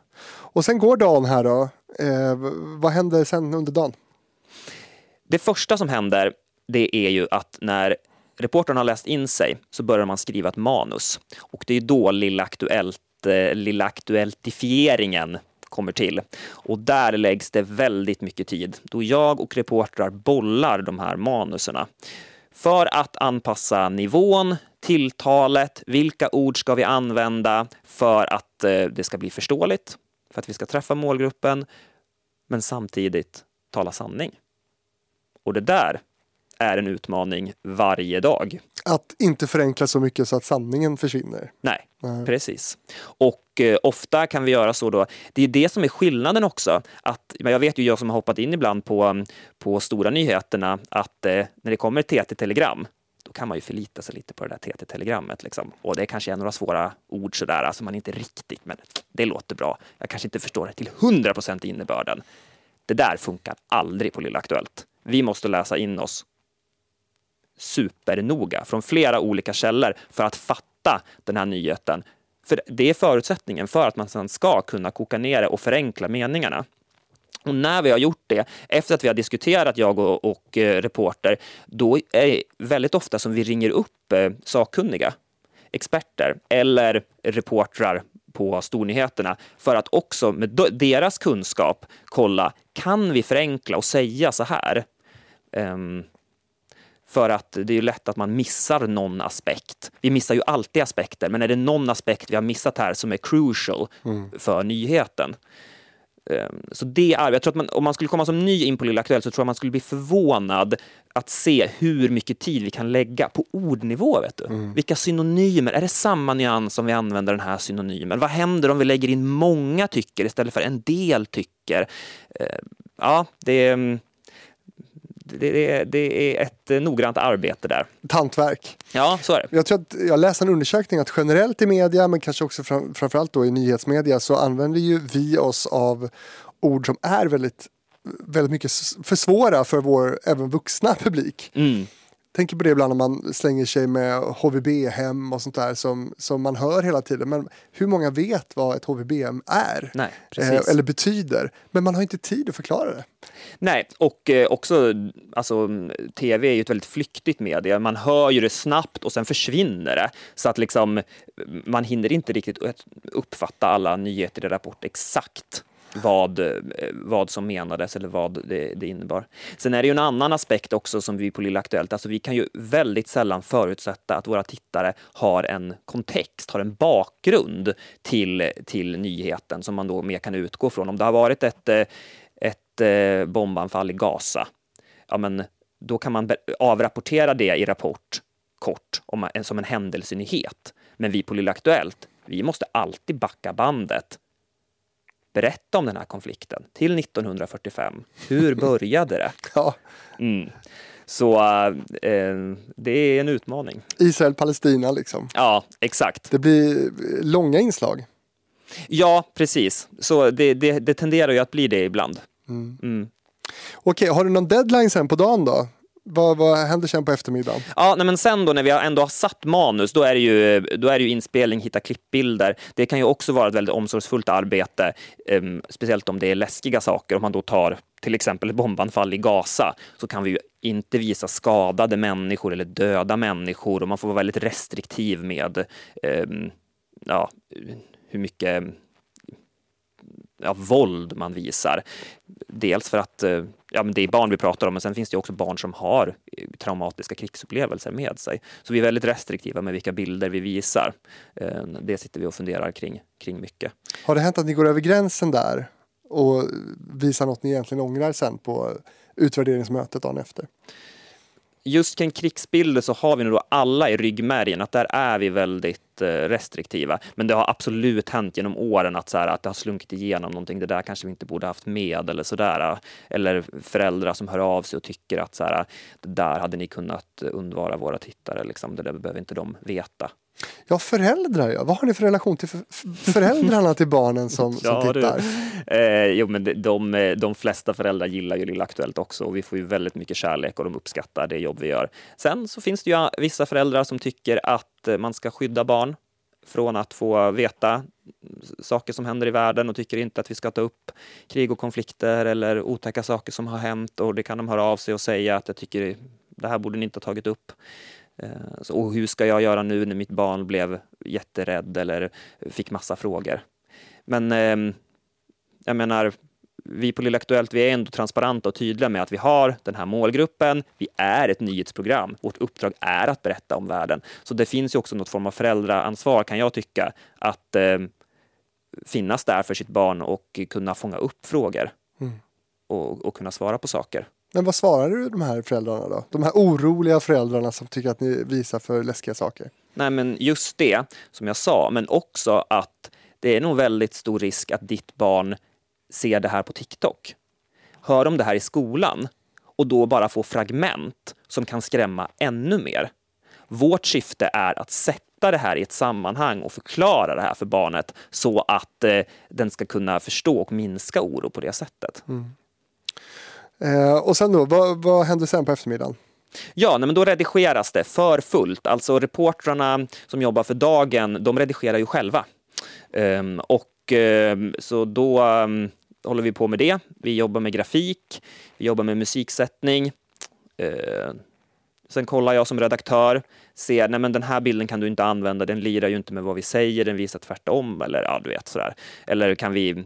Och sen går dagen här då. Eh, vad händer sen under dagen? Det första som händer, det är ju att när reportern har läst in sig så börjar man skriva ett manus. Och det är då Lilla, Aktuellt, eh, lilla Aktuelltifieringen kommer till. Och där läggs det väldigt mycket tid, då jag och reportrar bollar de här manuserna. För att anpassa nivån, tilltalet, vilka ord ska vi använda för att eh, det ska bli förståeligt, för att vi ska träffa målgruppen, men samtidigt tala sanning. Och det där är en utmaning varje dag. Att inte förenkla så mycket så att sanningen försvinner. Nej, Nej. precis. Och eh, ofta kan vi göra så då. Det är det som är skillnaden också. Att, jag vet ju jag som har hoppat in ibland på, på stora nyheterna att eh, när det kommer ett TT-telegram kan man ju förlita sig lite på det där TT-telegrammet. Liksom. Och det kanske är några svåra ord sådär, alltså man inte riktigt, men det låter bra. Jag kanske inte förstår det till 100 procent innebörden. Det där funkar aldrig på Lilla Aktuellt. Vi måste läsa in oss supernoga från flera olika källor för att fatta den här nyheten. För det är förutsättningen för att man sedan ska kunna koka ner det och förenkla meningarna. Och när vi har gjort det, efter att vi har diskuterat, jag och, och eh, reporter, då är det väldigt ofta som vi ringer upp eh, sakkunniga, experter eller reportrar på stornyheterna för att också med deras kunskap kolla, kan vi förenkla och säga så här? Ehm, för att det är ju lätt att man missar någon aspekt. Vi missar ju alltid aspekter, men är det någon aspekt vi har missat här som är crucial för nyheten? Ehm, Så det är, jag tror att man, om man skulle komma som ny in på Lilla Aktuellt så tror jag man skulle bli förvånad att se hur mycket tid vi kan lägga på ordnivå. Vet du? Vilka synonymer, är det samma nyans om vi använder den här synonymen? Vad händer om vi lägger in många tycker istället för en del tycker? Ehm, Ja, det är, det är, det är ett eh, noggrant arbete där. Ett hantverk. Ja, så är det. Jag tror att jag läste en undersökning att generellt i media, men kanske också fram, framförallt då i nyhetsmedia, så använder ju vi oss av ord som är väldigt, väldigt mycket för svåra för vår även vuxna publik. Mm. Tänker på det ibland när man slänger sig med HVB-hem och sånt där som, som man hör hela tiden. Men hur många vet vad ett HVB-hem är? Nej. Eh, eller betyder. Men man har inte tid att förklara det. Nej, och eh, också, alltså, tv är ju ett väldigt flyktigt medie. Man hör ju det snabbt och sen försvinner det. Så att liksom, man hinner inte riktigt uppfatta alla nyheter i Rapport exakt vad, eh, vad som menades eller vad det, det innebar. Sen är det ju en annan aspekt också som vi på Lilla Aktuellt, alltså vi kan ju väldigt sällan förutsätta att våra tittare har en kontext, har en bakgrund till, till nyheten som man då mer kan utgå från. Om det har varit ett, eh, ett eh, bombanfall i Gaza, ja men då kan man avrapportera det i Rapport kort om, som en händelsenyhet. Men vi på Lilla Aktuellt, vi måste alltid backa bandet. Berätta om den här konflikten till 1945. Hur började det? Ja, Mm. Så eh, det är en utmaning. Israel-Palestina liksom. Ja, exakt. Det blir långa inslag. Ja, precis. Så det, det, det tenderar ju att bli det ibland. Mm. Okej, har du någon deadline sen på dagen då? Vad, vad händer sen på eftermiddagen? Ja, nej, men sen då när vi ändå har satt manus, då är det ju, då är det ju inspelning, hitta klippbilder. Det kan ju också vara ett väldigt omsorgsfullt arbete, em, speciellt om det är läskiga saker. Om man då tar till exempel ett bombanfall i Gaza, så kan vi ju inte visa skadade människor eller döda människor och man får vara väldigt restriktiv med em, ja, hur mycket ja, våld man visar. Dels för att eh, ja, men det är barn vi pratar om, men sen finns det också barn som har eh, traumatiska krigsupplevelser med sig. Så vi är väldigt restriktiva med vilka bilder vi visar. Eh, Det sitter vi och funderar kring, kring mycket. Har det hänt att ni går över gränsen där och visar något ni egentligen ångrar sen på utvärderingsmötet dagen efter? Just kring krigsbilder så har vi nog då alla i ryggmärgen att där är vi väldigt eh, restriktiva. Men det har absolut hänt genom åren att, så här, att det har slunkit igenom någonting. Det där kanske vi inte borde haft med eller sådär. Eller föräldrar som hör av sig och tycker att så här, det där hade ni kunnat undvara våra tittare. Liksom. Det där behöver inte de veta. Ja, föräldrar ja. Vad har ni för relation till för, för- föräldrarna till barnen som, som Ja, tittar? Eh, jo, men de, de, de flesta föräldrar gillar ju Lilla Aktuellt också och vi får ju väldigt mycket kärlek och de uppskattar det jobb vi gör. Sen så finns det ju vissa föräldrar som tycker att Eh, man ska skydda barn från att få veta saker som händer i världen och tycker inte att vi ska ta upp krig och konflikter eller otäcka saker som har hänt och det kan de höra av sig och säga att jag tycker det här borde ni inte ha tagit upp. Eh, så, Och hur ska jag göra nu när mitt barn blev jätterädd eller fick massa frågor? Men ehm, jag menar, vi på Lilla Aktuellt, vi är ändå transparenta och tydliga med att vi har den här målgruppen. Vi är ett nyhetsprogram. Vårt uppdrag är att berätta om världen. Så det finns ju också något form av föräldraansvar, kan jag tycka, att eh, finnas där för sitt barn och kunna fånga upp frågor och, och kunna svara på saker. Men vad svarar du de här föräldrarna då? De här oroliga föräldrarna som tycker att ni visar för läskiga saker. Nej, men just det som jag sa, men också att det är nog väldigt stor risk att ditt barn ser det här på TikTok. Hör om det här i skolan och då bara får fragment som kan skrämma ännu mer. Vårt syfte är att sätta det här i ett sammanhang och förklara det här för barnet så att eh, den ska kunna förstå och minska oro på det sättet. Eh, och sen då, vad, vad händer sen på eftermiddagen? Ja, men då redigeras det för fullt. Alltså reportrarna som jobbar för dagen, de redigerar ju själva. Ehm, och ehm, så då ehm, håller vi på med det. Vi jobbar med grafik, vi jobbar med musiksättning. Eh, sen kollar jag som redaktör, ser, nej men den här bilden kan du inte använda, den lirar ju inte med vad vi säger, den visar tvärtom eller ja, du vet sådär. Eller kan vi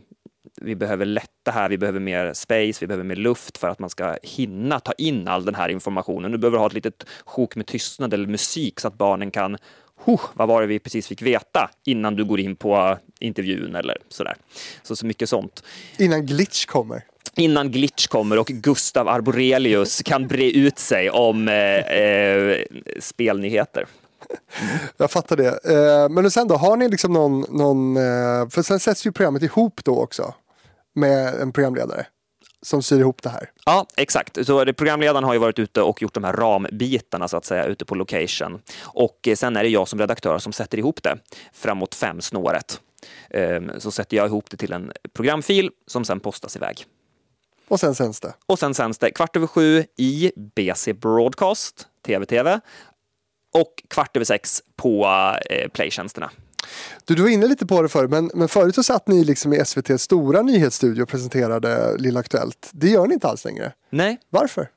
vi behöver lätta här, vi behöver mer space, vi behöver mer luft för att man ska hinna ta in all den här informationen. Du behöver ha ett litet sjok med tystnad eller musik så att barnen kan huh, vad var det vi precis fick veta innan du går in på intervjun eller sådär. Så, så mycket sånt. Innan glitch kommer. Innan Glitch kommer och Gustav Arborelius kan bre ut sig om eh, eh, spelnyheter. Jag fattar det. Eh, men sen då, har ni liksom någon, någon eh, för sen sätts ju programmet ihop då också med en programledare som syr ihop det här. Ja, exakt. Så det, programledaren har ju varit ute och gjort de här rambitarna så att säga ute på location. Och eh, sen är det jag som redaktör som sätter ihop det framåt fem snåret. Ehm, Så sätter jag ihop det till en programfil som sen postas iväg. Och sen sänds det. Och sen sänds det kvart över sju i BC Broadcast, TV-TV, och kvart över sex på eh, playtjänsterna. Du, du var inne lite på det förr, men, men förut så satt ni liksom i SVTs stora nyhetsstudio och presenterade Lilla Aktuellt. Det gör ni inte alls längre. Nej, Varför?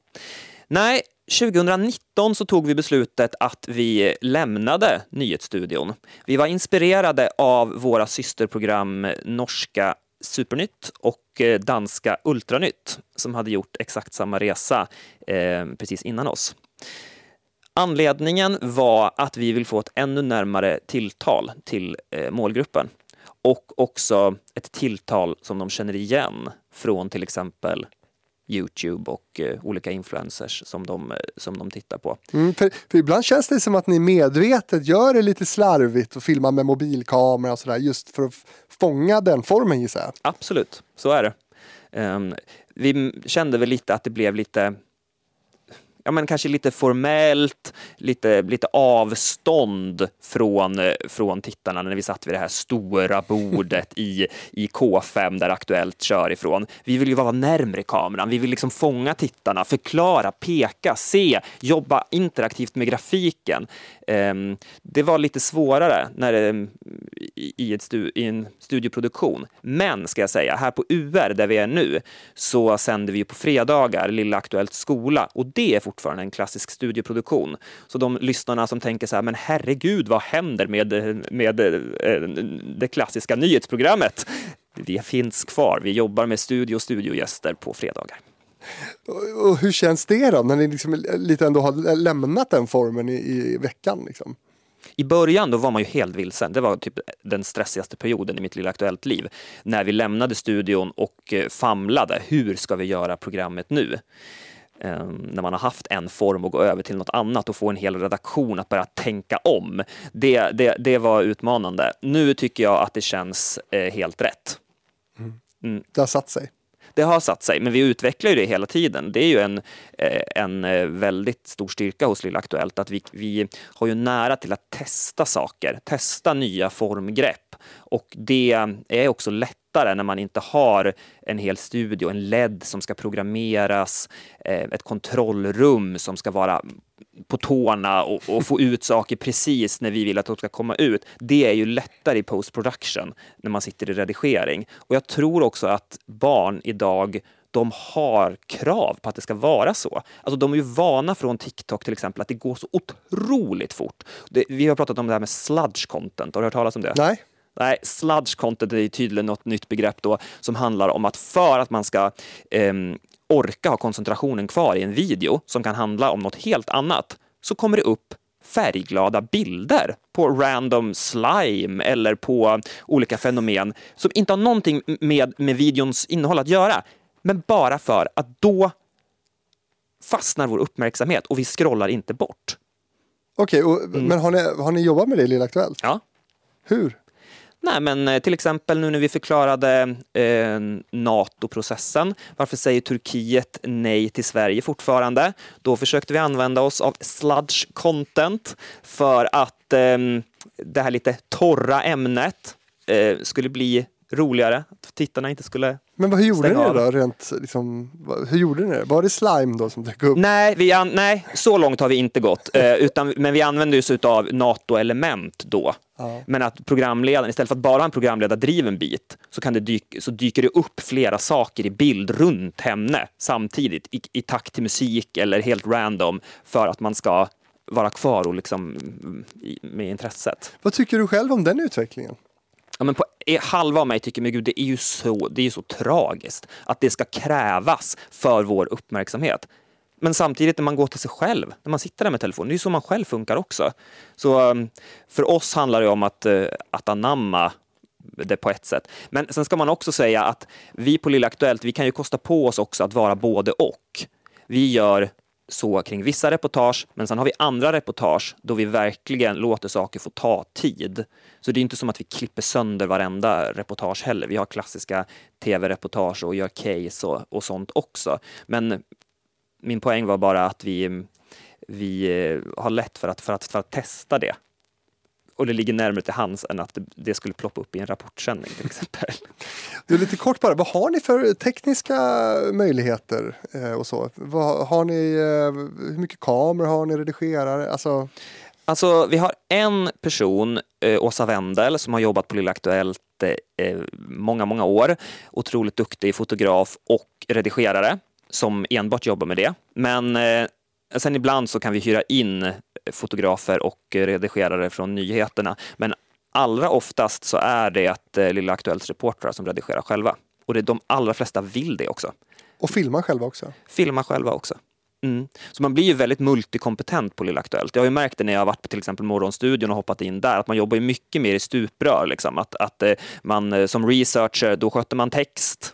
Nej, 2019 så tog vi beslutet att vi lämnade nyhetsstudion. Vi var inspirerade av våra systerprogram norska Supernytt och eh, danska Ultranytt som hade gjort exakt samma resa eh, precis innan oss. Anledningen var att vi vill få ett ännu närmare tilltal till eh, målgruppen och också ett tilltal som de känner igen från till exempel Youtube och eh, olika influencers som de, eh, som de tittar på. Mm, för, för ibland känns det som att ni medvetet gör det lite slarvigt och filmar med mobilkamera och sådär just för att fånga den formen gissar jag. Absolut, så är det. Ehm, vi kände väl lite att det blev lite ja, men kanske lite formellt, lite, lite avstånd från, eh, från tittarna när vi satt vid det här stora bordet i, i K5 där Aktuellt kör ifrån. Vi vill ju vara närmre kameran, vi vill liksom fånga tittarna, förklara, peka, se, jobba interaktivt med grafiken. Ehm, det var lite svårare när det, i, i, ett stu, i en studioproduktion. Men ska jag säga, här på UR där vi är nu så sänder vi på fredagar Lilla Aktuellt skola och det är fortfarande en klassisk studioproduktion. Så de lyssnarna som tänker så här, men herregud, vad händer med, med eh, det klassiska nyhetsprogrammet? Det finns kvar. Vi jobbar med studio och studiogäster på fredagar. Och, och hur känns det då när ni liksom lite ändå har lämnat den formen i, i veckan? Liksom? I början då var man ju helt vilsen. Det var typ den stressigaste perioden i mitt lilla Aktuellt liv. När vi lämnade studion och eh, famlade. Hur ska vi göra programmet nu? Um, när man har haft en form och gå över till något annat och få en hel redaktion att börja tänka om. Det, det, det var utmanande. Nu tycker jag att det känns eh, helt rätt. Mm. Det har satt sig. Det har satt sig, men vi utvecklar ju det hela tiden. Det är ju en, eh, en eh, väldigt stor styrka hos Lilla Aktuellt att vi, vi har ju nära till att testa saker, testa nya formgrepp. Och det är också lättare när man inte har en hel studio, en LED som ska programmeras, eh, ett kontrollrum som ska vara på tårna och, och, få ut saker precis när vi vill att de ska komma ut. Det är ju lättare i post production när man sitter i redigering. Och jag tror också att barn idag de har krav på att det ska vara så. Alltså de är ju vana från TikTok till exempel att det går så otroligt fort. Det, vi har pratat om det här med sludge content, har du hört talas om det? Nej. Nej, sludge content är tydligen något nytt begrepp då som handlar om att för att man ska eh, orka ha koncentrationen kvar i en video som kan handla om något helt annat så kommer det upp färgglada bilder på random slime eller på olika fenomen som inte har någonting med, med videons innehåll att göra, men bara för att då fastnar vår uppmärksamhet och vi scrollar inte bort. Okej, okay, men har ni, har ni jobbat med det i Lilla Aktuellt? Ja. Hur? Nej, men eh, till exempel nu när vi förklarade eh, NATO-processen. Varför säger Turkiet nej till Sverige fortfarande? Då försökte vi använda oss av sludge content för att eh, det här lite torra ämnet eh, skulle bli roligare. Att tittarna inte skulle Men vad, hur gjorde ni det då? Rent, liksom, hur gjorde ni det? Var det slime då som dök upp? Nej, vi an- nej, så långt har vi inte gått. Eh, utan, men vi använder oss av NATO-element då. Ja. Men att programledaren, istället för att bara ha en programledardriven bit, så, kan det dyk, så dyker det upp flera saker i bild runt henne samtidigt, i, i takt till musik eller helt random, för att man ska vara kvar och liksom, i, med intresset. Vad tycker du själv om den utvecklingen? Ja, men på, halva av mig tycker, men gud, det är ju så, det är ju så tragiskt att det ska krävas för vår uppmärksamhet. Men samtidigt när man går till sig själv, när man sitter där med telefonen, det är ju så man själv funkar också. Så ehm, för oss handlar det om att, eh, att anamma det på ett sätt. Men sen ska man också säga att vi på Lilla Aktuellt, vi kan ju kosta på oss också att vara både och. Vi gör så kring vissa reportage, men sen har vi andra reportage då vi verkligen låter saker få ta tid. Så det är inte som att vi klipper sönder varenda reportage heller. Vi har klassiska tv-reportage och gör case och, och sånt också. Men min poäng var bara att vi, vi eh, har lätt för att, för, att, för att testa det. Och det ligger närmare till hands än att det, skulle ploppa upp i en rapportsändning till exempel. Du, lite kort bara, vad har ni för tekniska möjligheter eh, och så? Vad, har ni, eh, hur mycket kameror har ni, redigerare? Alltså, Alltså, vi har en person, eh, Åsa Wendel, som har jobbat på Lilla Aktuellt eh, många, många år. Otroligt duktig fotograf och redigerare som enbart jobbar med det. Men eh, sen ibland så kan vi hyra in fotografer och redigerare från nyheterna. Men allra oftast så är det att eh, Lilla Aktuellts reportrar som redigerar själva. Och det, de allra flesta vill det också. och filma själva också? Filma själva också. Mm. Så man blir ju väldigt multikompetent på Lilla Aktuellt. Jag har ju märkt det när jag har varit på till exempel Morgonstudion och hoppat in där, att man jobbar mycket mer i stuprör. Liksom. Att, att eh, man eh, som researcher, då sköter man text.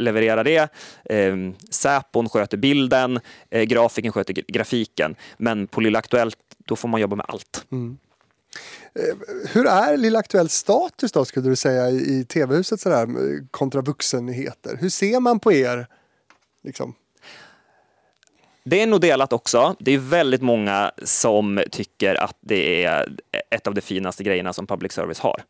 Levererar det. Eh, Säpon sköter bilden, eh, grafiken sköter grafiken. Men på Lilla Aktuellt, då får man jobba med allt. Mm. Hur är Lilla Aktuellt status då skulle du säga i, i tv-huset sådär kontra vuxennyheter? Hur ser man på er? Liksom? Det är nog delat också. Det är väldigt många som tycker att det är ett av de finaste grejerna som public service har.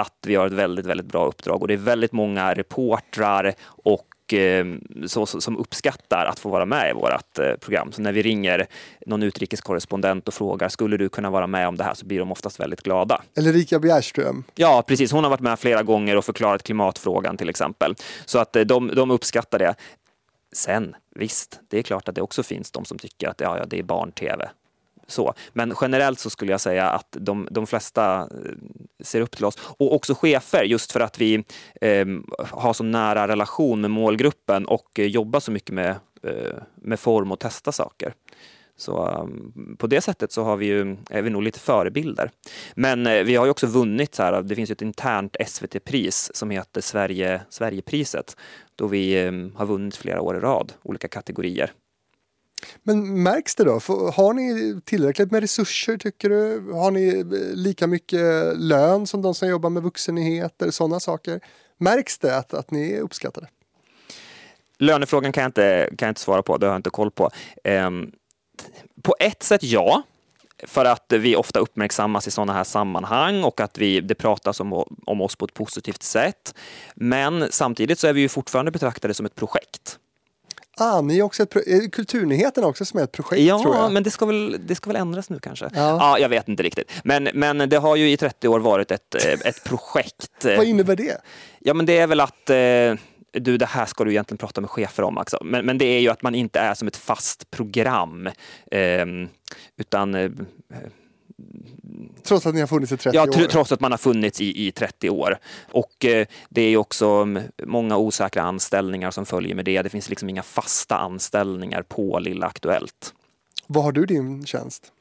Att vi har ett väldigt, väldigt bra uppdrag och det är väldigt många reportrar och eh, så, som uppskattar att få vara med i vårt eh, program. Så när vi ringer någon utrikeskorrespondent och frågar skulle du kunna vara med om det här så blir de oftast väldigt glada. Eller Rika Bjärström. Ja, precis. Hon har varit med flera gånger och förklarat klimatfrågan till exempel. Så att eh, de, de uppskattar det. Sen, visst, det är klart att det också finns de som tycker att ja, ja, det är barn-tv. Så. Men generellt så skulle jag säga att de, de flesta eh, ser upp till oss. Och också chefer, just för att vi eh, har så nära relation med målgruppen och eh, jobbar så mycket med, eh, med form och testa saker. Så um, på det sättet så har vi ju, är vi nog lite förebilder. Men eh, vi har ju också vunnit, så här, det finns ju ett internt SVT-pris som heter Sverige, Sverigepriset, då vi eh, har vunnit flera år i rad, olika kategorier. Men märks det då? Har ni tillräckligt med resurser tycker du? Har ni eh, lika mycket lön som de som jobbar med vuxennyheter, sådana saker? Märks det att, att ni är uppskattade? Lönefrågan kan jag, inte, kan jag inte svara på, det har jag inte koll på. Um, på ett sätt ja, för att vi ofta uppmärksammas i sådana här sammanhang och att vi, det pratas om, om oss på ett positivt sätt. Men samtidigt så är vi ju fortfarande betraktade som ett projekt. Ah, ni är också ett är Kulturnyheterna också som är ett projekt ja, tror jag? men det ska, väl, det ska väl ändras nu kanske? Ja. Ah, jag vet inte riktigt. Men, men det har ju i 30 år varit ett, ett projekt. Vad innebär det? Ja, men det är väl att eh, du, det här ska du egentligen prata med chefer om. Alltså. Men, men det är ju att man inte är som ett fast program. Eh, utan eh, Trots att ni har funnits i 30 ja, år? trots att man har funnits i, i 30 år. Och eh, det är också mm, många osäkra anställningar som följer med det. Det finns liksom inga fasta anställningar på Lilla Aktuellt. Vad har du din tjänst?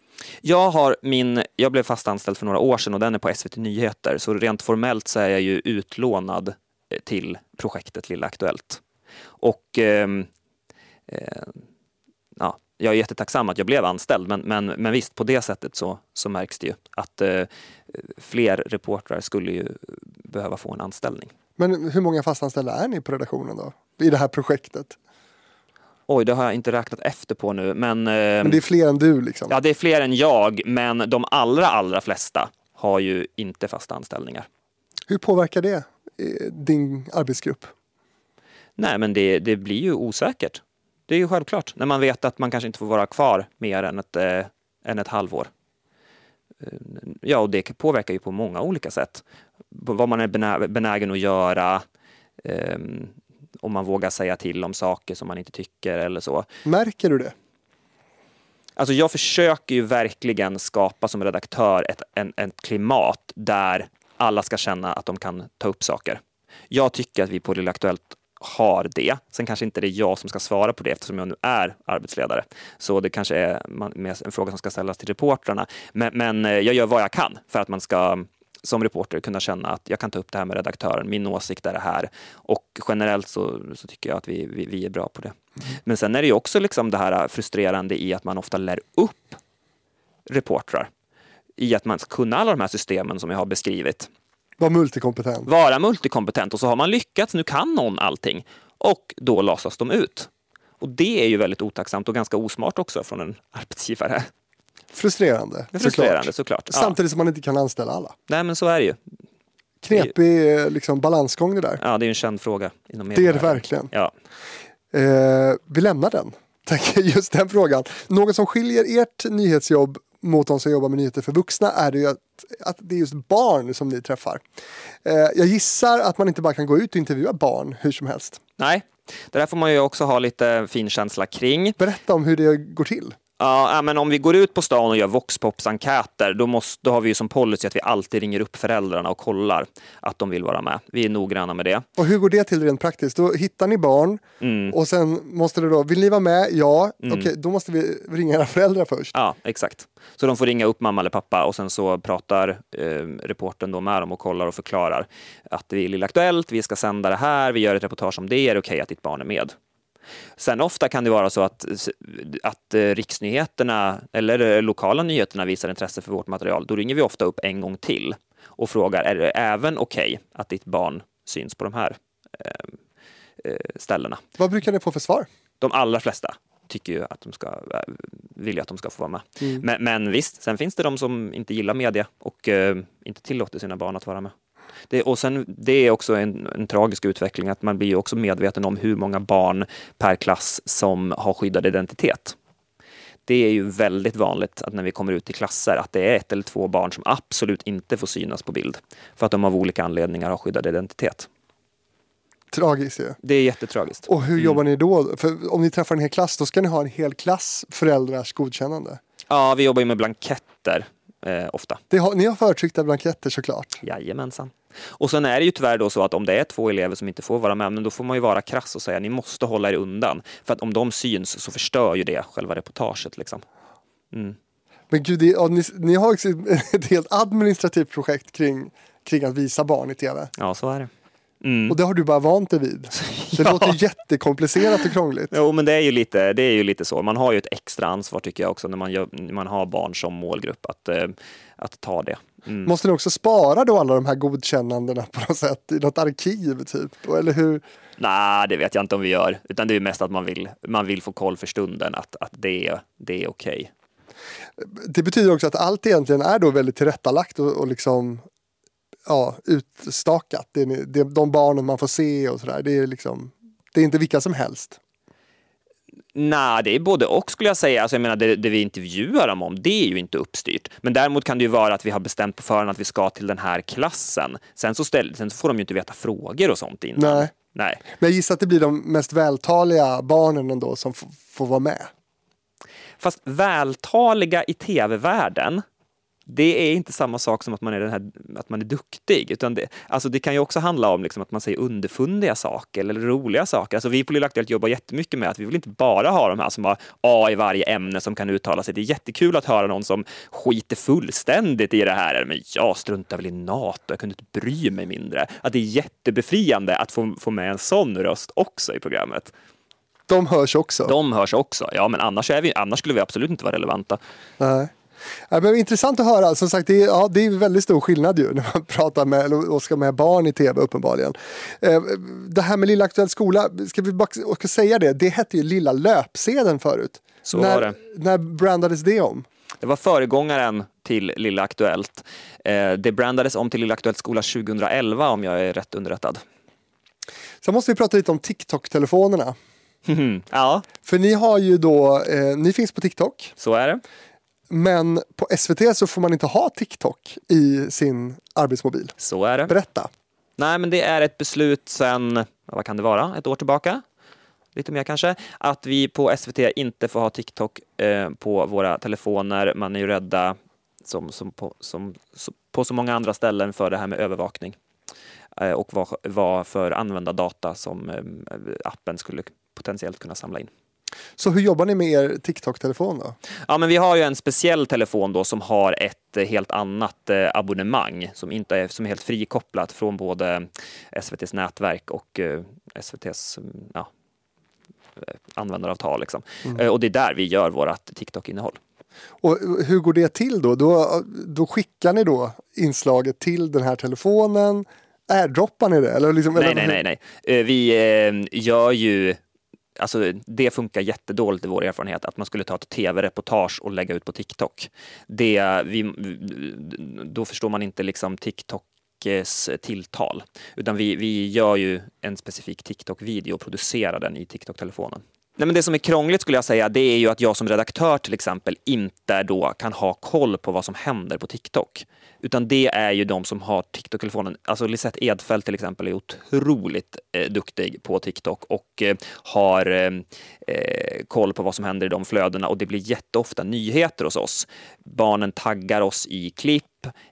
Jag, har min, jag blev fast anställd för några år sedan och den är på SVT Nyheter. Så rent formellt så är jag ju utlånad Eh, till projektet Lilla Aktuellt. Och eh, eh, ja, jag är jättetacksam att jag blev anställd, men, men, men visst, på det sättet så, så märks det ju att eh, fler reportrar skulle ju behöva få en anställning. Men hur många fastanställda är ni på redaktionen då, i det här projektet? Oj, det har jag inte räknat efter på nu, men... Eh, men det är fler än du liksom? Ja, det är fler än jag, men de allra, allra flesta har ju inte fasta anställningar. Hur påverkar det din arbetsgrupp? Nej, men det, det blir ju osäkert. Det är ju självklart när man vet att man kanske inte får vara kvar mer än ett, eh, än ett halvår. Eh, ja, och det påverkar ju på många olika sätt. Vad man är benägen att göra, eh, om man vågar säga till om saker som man inte tycker eller så. Märker du det? Alltså jag försöker ju verkligen skapa som redaktör ett, en, ett klimat där alla ska känna att de kan ta upp saker. Jag tycker att vi på Lilla Aktuellt har det. Sen kanske inte det är jag som ska svara på det eftersom jag nu är arbetsledare. Så det kanske är en fråga som ska ställas till reportrarna. Men, men eh, jag gör vad jag kan för att man ska som reporter kunna känna att jag kan ta upp det här med redaktören, min åsikt är det här. Och generellt så, så tycker jag att vi, vi, vi är bra på det. Mm. Men sen är det ju också liksom det här frustrerande i att man ofta lär upp reportrar i att man ska kunna alla de här systemen som jag har beskrivit. Vara multikompetent. Vara multikompetent och så har man lyckats, nu kan någon allting och då lasas de ut. Och det är ju väldigt otacksamt och ganska osmart också från en arbetsgivare. Frustrerande, Frustrerande såklart. såklart. Samtidigt som man inte kan anställa alla. Nej men så är det ju. Knepig eh, liksom, balansgång det där. Ja, det är en känd fråga. Inom det är det verkligen. Ja. Eh, vi lämnar den. Just den frågan. Något som skiljer ert nyhetsjobb mot de som jobbar med nyheter för vuxna är det ju att, att det är just barn som ni träffar. Eh, jag gissar att man inte bara kan gå ut och intervjua barn hur som helst. Nej, det där får man ju också ha lite finkänsla kring. Berätta om hur det går till. Ja, men om vi går ut på stan och gör voxpops-enkäter, då, måste, då har vi ju som policy att vi alltid ringer upp föräldrarna och kollar att de vill vara med. Vi är noggranna med det. Och hur går det till rent praktiskt? Då hittar ni barn Mm. och sen måste det då, vill ni vara med? Ja, okej, då måste vi ringa era föräldrar först. Ja, exakt. Så de får ringa upp mamma eller pappa och sen så pratar eh, reporten då med dem och kollar och förklarar att det är Lilla Aktuellt, vi ska sända det här, vi gör ett reportage om det, är det okej att ditt barn är med? Sen ofta kan det vara så att, att eh, riksnyheterna eller eh, lokala nyheterna visar intresse för vårt material. Då ringer vi ofta upp en gång till och frågar, är det även okej att ditt barn syns på de här eh, eh, ställena? Vad brukar ni få för svar? de allra flesta tycker ju att de ska, äh, vill ju att de ska få vara med. Mm. Men, men visst, sen finns det de som inte gillar media och eh, inte tillåter sina barn att vara med. Det, och sen, det är också en, en tragisk utveckling att man blir också medveten om hur många barn per klass som har skyddad identitet. Det är ju väldigt vanligt att när vi kommer ut i klasser att det är ett eller två barn som absolut inte får synas på bild för att de av olika anledningar har skyddad identitet. Tragiskt ju. Det är jättetragiskt. Och hur jobbar ni då? För om ni träffar en hel klass, då ska ni ha en hel klass föräldrars godkännande. Ja, vi jobbar ju med blanketter eh, ofta. Har, ni har förtryckta blanketter såklart. Jajamensan. Och sen är det ju tyvärr då så att om det är två elever som inte får vara med, men då får man ju vara krass och säga ni måste hålla er undan. För att om de syns så förstör ju det själva reportaget. Liksom. Mm. Men gud, det, ja, ni, ni har också ett helt administrativt projekt kring, kring att visa barn i tv. Ja, så är det. Mm. Och det har du bara vant dig vid. Det Ja. låter jättekomplicerat och krångligt. Jo, men det är, ju lite, det är ju lite så. Man har ju ett extra ansvar tycker jag också när man, gör, när man har barn som målgrupp att, eh, att ta det. Mm. Måste ni också spara då alla de här godkännandena på något sätt i något arkiv typ? Eller hur? Nej, det vet jag inte om vi gör. Utan det är mest att man vill, man vill få koll för stunden att, att det är, det är okej. Det betyder också att allt egentligen är då väldigt tillrättalagt och, och liksom ja, utstakat. Det är, det de barnen man får se och sådär. Det är liksom, det är inte vilka som helst. Nej, det är både och skulle jag säga. Alltså, jag menar, det, det vi intervjuar dem om, det är ju inte uppstyrt. Men däremot kan det ju vara att vi har bestämt på förhand att vi ska till den här klassen. Sen så, ställ, sen så får de ju inte veta frågor och sånt innan. Nej. Nej. Men jag gissar att det blir de mest vältaliga barnen ändå som får vara med. Fast vältaliga i tv-världen, det är inte samma sak som att man är, den här, att man är duktig. Utan det, alltså det kan ju också handla om liksom att man säger underfundiga saker eller roliga saker. Alltså vi på Lilla Aktuellt jobbar jättemycket med att vi vill inte bara ha de här som har A i varje ämne som kan uttala sig. Det är jättekul att höra någon som skiter fullständigt i det här. Men jag struntar väl i NATO, jag kunde inte bry mig mindre. Att det är jättebefriande att få, få med en sån röst också i programmet. De hörs också. De hörs också. Ja, men annars, är vi, annars skulle vi absolut inte vara relevanta. Nej. Ja, men intressant att höra. Som sagt, det är, ja, det är väldigt stor skillnad ju när man pratar med och ska med barn i tv uppenbarligen. Eh, det här med Lilla Aktuell Skola, ska vi bara ska säga det? Det hette ju Lilla Löpsedeln förut. Så när, var det. När brandades det om? Det var föregångaren till Lilla Aktuellt. Eh, det brandades om till Lilla Aktuellt skola 2011 om jag är rätt underrättad. Sen måste vi prata lite om TikTok-telefonerna. ja, För ni har ju då, eh, ni finns på TikTok, så är det. Men på SVT så får man inte ha TikTok i sin arbetsmobil. Så är det. Berätta. Nej, men det är ett beslut sen, vad kan det vara, ett år tillbaka? Lite mer kanske. Att vi på SVT inte får ha TikTok eh, på våra telefoner. Man är ju rädda, som, som, på, som, så, på så många andra ställen, för det här med övervakning. Eh, och vad, vad för användardata som eh, appen skulle potentiellt kunna samla in. Så hur jobbar ni med er TikTok-telefon då? Ja, men vi har ju en speciell telefon då som har ett eh, helt annat eh, abonnemang som inte är som är helt frikopplat från både SVTs nätverk och eh, SVTs mm, ja, eh, användaravtal. Liksom. Eh, Och det är där vi gör vårt TikTok-innehåll. Och hur går det till då? Då, då skickar ni då inslaget till den här telefonen? Airdroppar ni det? Eller liksom, Nej, eller, nej, nej, nej. Eh, Vi eh, gör ju Alltså, det funkar jättedåligt i vår erfarenhet att man skulle ta ett tv-reportage och lägga ut på TikTok. Det, vi, då förstår man inte liksom TikToks tilltal. Utan vi, vi gör ju en specifik TikTok-video och producerar den i TikTok-telefonen. Nej, men det som är krångligt skulle jag säga, det är ju att jag som redaktör till exempel inte då kan ha koll på vad som händer på TikTok. Utan det är ju de som har TikTok-telefonen. Alltså Lisette Edfeldt till exempel är otroligt eh, duktig på TikTok och eh, har eh, eh, koll på vad som händer i de flödena och det blir jätteofta nyheter hos oss. Barnen taggar oss i klipp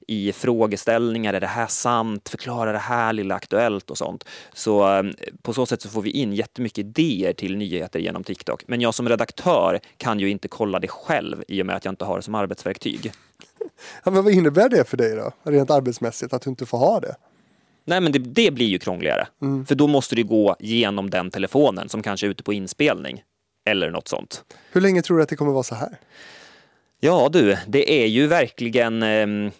i frågeställningar. Är det här sant? Förklara det här lilla Aktuellt och sånt. Så eh, på så sätt så får vi in jättemycket idéer till nyheter genom TikTok. Men jag som redaktör kan ju inte kolla det själv i och med att jag inte har det som arbetsverktyg. Ja, men vad innebär det för dig då? Rent arbetsmässigt, att du inte får ha det? Nej, men det, det blir ju krångligare. För då måste du gå genom den telefonen som kanske är ute på inspelning. Eller något sånt. Hur länge tror du att det kommer vara så här? Ja du, det är ju verkligen eh,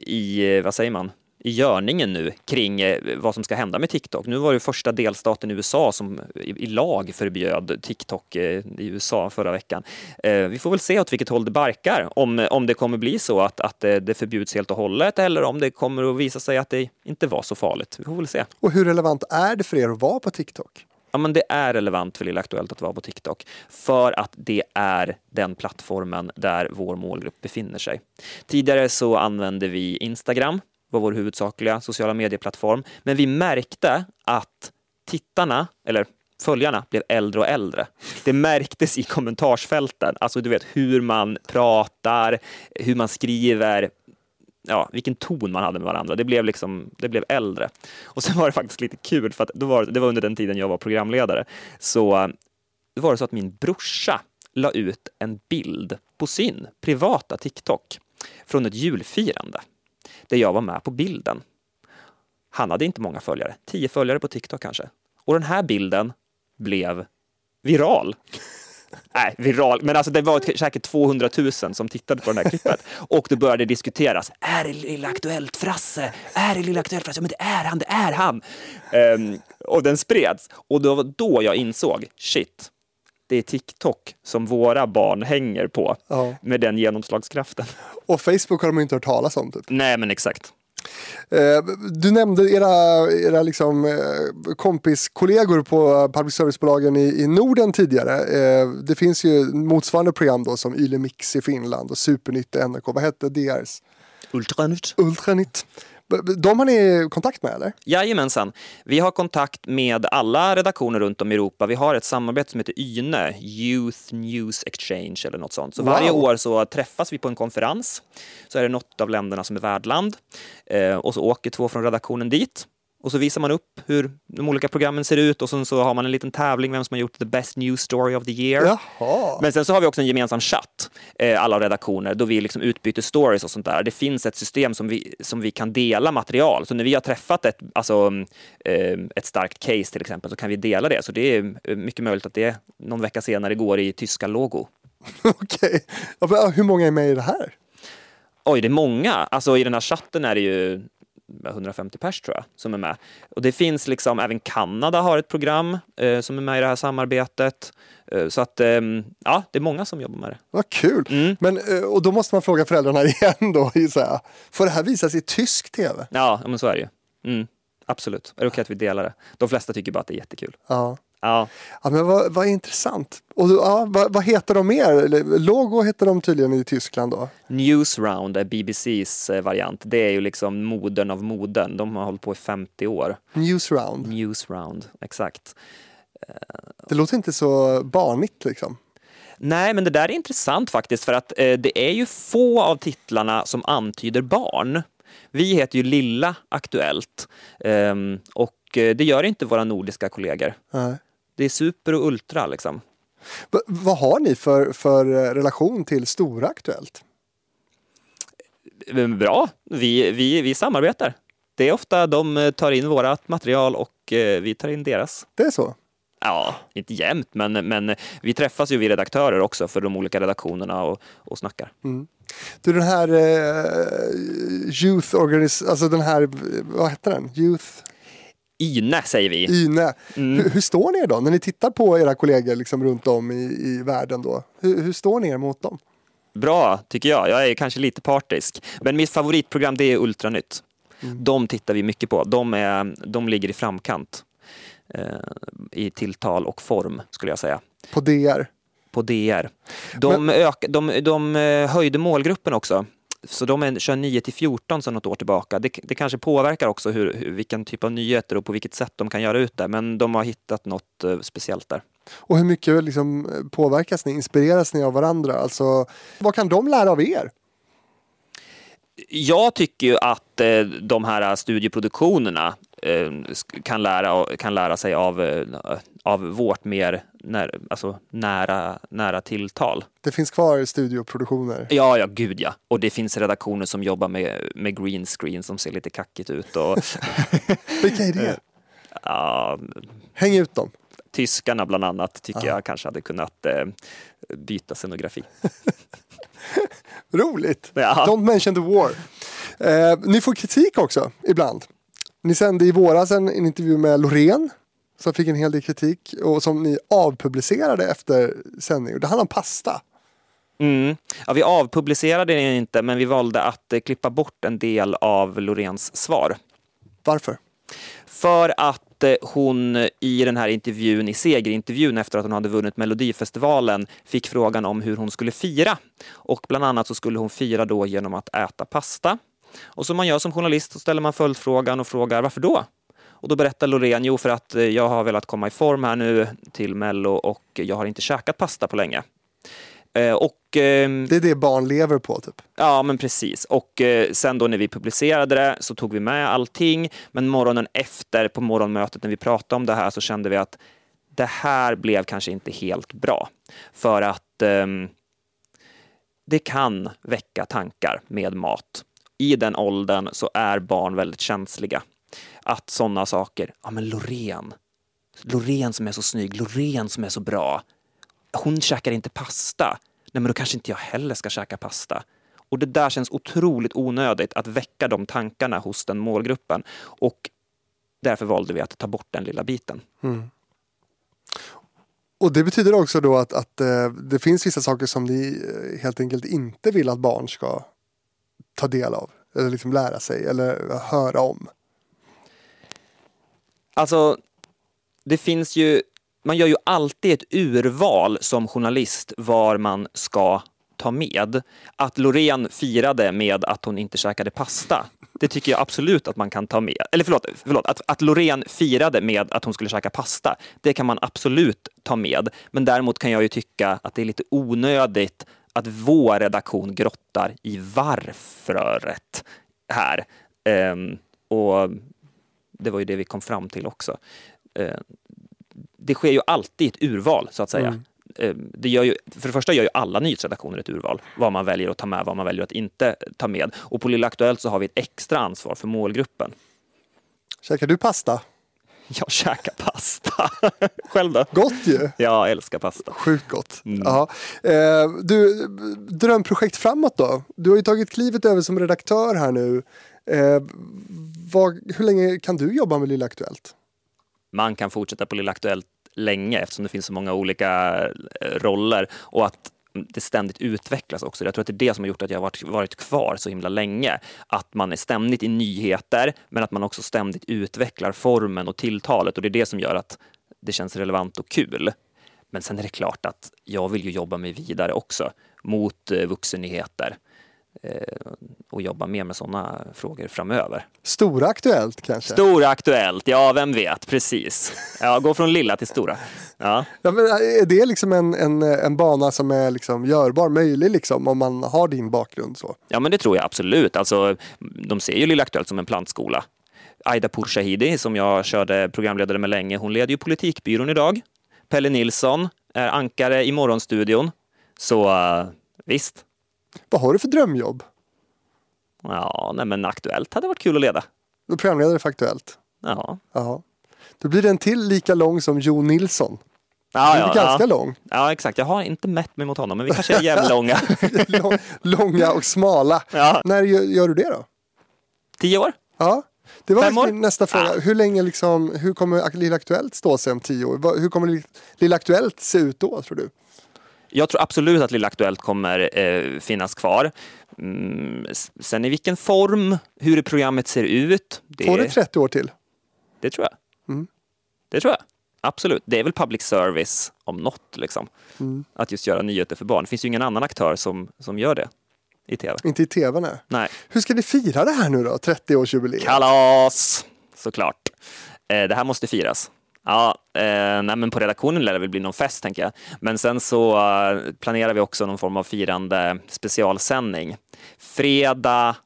i, vad säger man, i görningen nu kring eh, vad som ska hända med TikTok. Nu var det första delstaten i USA som i, lag förbjöd TikTok eh, i USA förra veckan. Eh, vi får väl se åt vilket håll det barkar, om, om det kommer bli så att, att det förbjuds helt och hållet eller om det kommer att visa sig att det inte var så farligt. Vi får väl se. Och hur relevant är det för er att vara på TikTok? Ja, men det är relevant för Lilla Aktuellt att vara på TikTok för att det är den plattformen där vår målgrupp befinner sig. Tidigare så använde vi Instagram, var vår huvudsakliga sociala medieplattform, men vi märkte att tittarna, eller följarna, blev äldre och äldre. Det märktes i kommentarsfälten, alltså du vet hur man pratar, hur man skriver, ja, vilken ton man hade med varandra. Det blev liksom, det blev äldre. Och sen var det faktiskt lite kul, för att då var, det var under den tiden jag var programledare. Så då var det så att min brorsa la ut en bild på sin privata TikTok från ett julfirande där jag var med på bilden. Han hade inte många följare, tio följare på TikTok kanske. Och den här bilden blev viral. Nej, viral, men alltså det var säkert 200 000 som tittade på det här klippet. Och då började det diskuteras. Är det Lilla Aktuellt Frasse? Är det Lilla Aktuellt Frasse? Ja, men det är han, det är han! Ehm, och den spreds. Och då var då jag insåg, shit, det är TikTok som våra barn hänger på Ja. med den genomslagskraften. Och Facebook har de ju inte hört talas om. Typ. Nej, men exakt. Eh, Du nämnde era, era liksom, eh, kompiskollegor på public service-bolagen i, i Norden tidigare. Eh, Det finns ju motsvarande program då som Yle Mix i Finland och Supernytt i NRK. Vad hette DRs? Ultranytt. Ultranytt. De har ni kontakt med eller? Jajamensan. Vi har kontakt med alla redaktioner runt om i Europa. Vi har ett samarbete som heter YNE, Youth News Exchange eller något sånt. Så Wow. varje år så träffas vi på en konferens. Så är det något av länderna som är värdland. Eh, och så åker två från redaktionen dit. Och så visar man upp hur de olika programmen ser ut och sen så har man en liten tävling vem som har gjort the best news story of the year. Jaha. Men sen så har vi också en gemensam chatt, eh, alla redaktioner, då vi liksom utbyter stories och sånt där. Det finns ett system som vi, som vi kan dela material. Så när vi har träffat ett, alltså, eh, ett starkt case till exempel så kan vi dela det. Så det är eh, mycket möjligt att det någon vecka senare går i tyska logo. Okej. Ja, Hur många är med i det här? Oj, det är många. Alltså i den här chatten är det ju 150 pers tror jag som är med. Och det finns liksom, även Kanada har ett program eh, som är med i det här samarbetet. Eh, så att, ehm, ja, det är många som jobbar med det. Vad kul. Mm. Men, eh, och då måste man fråga föräldrarna igen då. gissar jag. Får det här visas i tysk tv? Ja, men så är det ju. Mm, absolut. Är det okej att vi delar det? De flesta tycker bara att det är jättekul. Ja. Ja, Ja, men vad, vad intressant. Och ja, vad, vad heter de mer? Logo heter de tydligen i Tyskland då. Newsround är BBCs eh, variant. Det är ju liksom modern av moden. De har hållit på i 50 år. Newsround. Newsround, exakt. Det låter inte så barnigt liksom. Nej, men det där är intressant faktiskt för att eh, det är ju få av titlarna som antyder barn. Vi heter ju Lilla Aktuellt ehm, och eh, det gör inte våra nordiska kollegor. Nej. Det är super och ultra liksom. Va, vad har ni för, för eh, relation till Stora Aktuellt? Eh, Bra, vi, vi, vi samarbetar. Det är ofta de eh, tar in vårat material och vi tar in deras. Det är så? Ja, inte jämt, men, men vi träffas ju vi redaktörer också för de olika redaktionerna och, och snackar. Du den här eh, Youth Organis... Alltså den här, vad heter den? Youth YNE säger vi. YNE. Mm. Hur, hur står ni er då? När ni tittar på era kollegor liksom runt om i, i världen då? Hur, hur står ni er mot dem? Bra, tycker jag. Jag är kanske lite partisk. Men mitt favoritprogram det är Ultranytt. De tittar vi mycket på. De, är, de ligger i framkant eh, i tilltal och form, skulle jag säga. På DR. på DR. De, ök, de, de eh, höjde målgruppen också. Så de är, kör 9 till 14 sedan något år tillbaka. Det, det kanske påverkar också hur, hur, vilken typ av nyheter och på vilket sätt de kan göra ut det. Men de har hittat något eh, speciellt där. Och hur mycket liksom påverkas ni? Inspireras ni av varandra? Alltså, vad kan de lära av er? Jag tycker ju att eh, de här studieproduktionerna eh, kan, lära, kan lära sig av, eh, av vårt mer när, alltså, nära, nära tilltal. Det finns kvar studioproduktioner. Ja, ja, gud ja. Och det finns redaktioner som jobbar med, med green screen som ser lite kackigt ut. Och, Vilka är det? ja, Häng ut dem. tyskarna bland annat tycker Ja. jag kanske hade kunnat byta scenografi. Roligt. Ja. Don't mention the war. Eh, ni får kritik också ibland. Ni sände i våras en, en intervju med Loreen som fick en hel del kritik och som ni avpublicerade efter sändning. Det handlar om pasta. Mm. Ja, vi avpublicerade det inte, men vi valde att eh, klippa bort en del av Loreens svar. Varför? För att att hon i den här intervjun, i segerintervjun efter att hon hade vunnit Melodifestivalen, fick frågan om hur hon skulle fira. Och bland annat så skulle hon fira då genom att äta pasta. Och som man gör som journalist så ställer man följdfrågan och frågar varför då? Och då berättar Loreen, jo för att eh, jag har velat komma i form här nu till Mello och jag har inte käkat pasta på länge. Eh, Och ehm, Det är det barn lever på typ. Ja, men precis. Och eh, sen då när vi publicerade det så tog vi med allting. Men morgonen efter, på morgonmötet när vi pratade om det här, så kände vi att det här blev kanske inte helt bra. För att ehm, det kan väcka tankar med mat. I den åldern så är barn väldigt känsliga. Att sådana saker, ja men Loreen, Loreen som är så snygg, Loreen som är så bra, hon käkar inte pasta. Nej, men då kanske inte jag heller ska käka pasta. Och det där känns otroligt onödigt att väcka de tankarna hos den målgruppen. Och därför valde vi att ta bort den lilla biten. Och det betyder också då att, att eh, det finns vissa saker som ni eh, helt enkelt inte vill att barn ska ta del av. Eller liksom lära sig eller höra om. Alltså, det finns ju, man gör ju alltid ett urval som journalist var man ska ta med. Att Loreen firade med att hon inte käkade pasta, det tycker jag absolut att man kan ta med. Eller förlåt, förlåt att, att Loreen firade med att hon skulle käka pasta, det kan man absolut ta med. Men däremot kan jag ju tycka att det är lite onödigt att vår redaktion grottar i varfröret här. Ehm, och det var ju det vi kom fram till också. Ehm, det sker ju alltid ett urval, så att säga. Mm. Eh, Det gör ju, för det första gör ju alla nyhetsredaktioner ett urval, vad man väljer att ta med, vad man väljer att inte ta med. Och på Lilla Aktuellt så har vi ett extra ansvar för målgruppen. Käkar du pasta? Jag käkar pasta. Själv då? Gott ju! Jag älskar pasta. Sjukt gott. Mm. Ja. Eh, du, drömprojekt framåt då? Du har ju tagit klivet över som redaktör här nu. Eh, vad, hur länge kan du jobba med Lilla Aktuellt? Man kan fortsätta på Lilla Aktuellt länge eftersom det finns så många olika eh, roller och att det ständigt utvecklas också. Jag tror att det är det som har gjort att jag har varit, varit kvar så himla länge. Att man är ständigt i nyheter, men att man också ständigt utvecklar formen och tilltalet och det är det som gör att det känns relevant och kul. Men sen är det klart att jag vill ju jobba mig vidare också mot eh, vuxennyheter och jobba mer med sådana frågor framöver. Stora Aktuellt kanske? Stora Aktuellt, ja vem vet, precis. Ja, gå från lilla till stora. Ja. Ja, men är det liksom en, en, en bana som är liksom görbar, möjlig liksom, om man har din bakgrund så? ja, men det tror jag absolut. Alltså, de ser ju Lilla Aktuellt som en plantskola. Aida Pourshahidi, som jag körde programledare med länge, hon leder ju Politikbyrån idag. Pelle Nilsson är ankare i Morgonstudion. Så eh, visst, Vad har du för drömjobb? ja, nej, men Aktuellt hade varit kul att leda. Du är programledare för Aktuellt. Ja, Jaha. Då blir det en till lika lång som Jo Nilsson. ja, Det är ja, ganska ja. lång. ja exakt. Jag har inte mätt mig mot honom, men vi kanske är jämnlånga. Lång- Långa och smala. Ja. När gör, du det då? Tio år? Ja, det var Fem faktiskt år? min nästa fråga. Ah. Hur länge liksom, hur kommer Lilla Aktuellt stå sig om tio år? Hur kommer Li- Lilla Aktuellt se ut då tror du? Jag tror absolut att Lilla Aktuellt kommer eh, finnas kvar. Mm, sen i vilken form, hur programmet ser ut, det, Får det 30 år till? det tror jag. Mm. Det tror jag. absolut. Det är väl public service om något, liksom. Mm. Att just göra nyheter för barn. Det finns ju ingen annan aktör som, som gör det i tv. Inte i tv nej. Nej. Hur ska ni fira det här nu då? 30-årsjubileum? Kalas! Såklart. Eh, det här måste firas. Ja, eh, nej, men på redaktionen lär det väl bli någon fest tänker jag. Men sen så eh, planerar vi också någon form av firande specialsändning. Fredag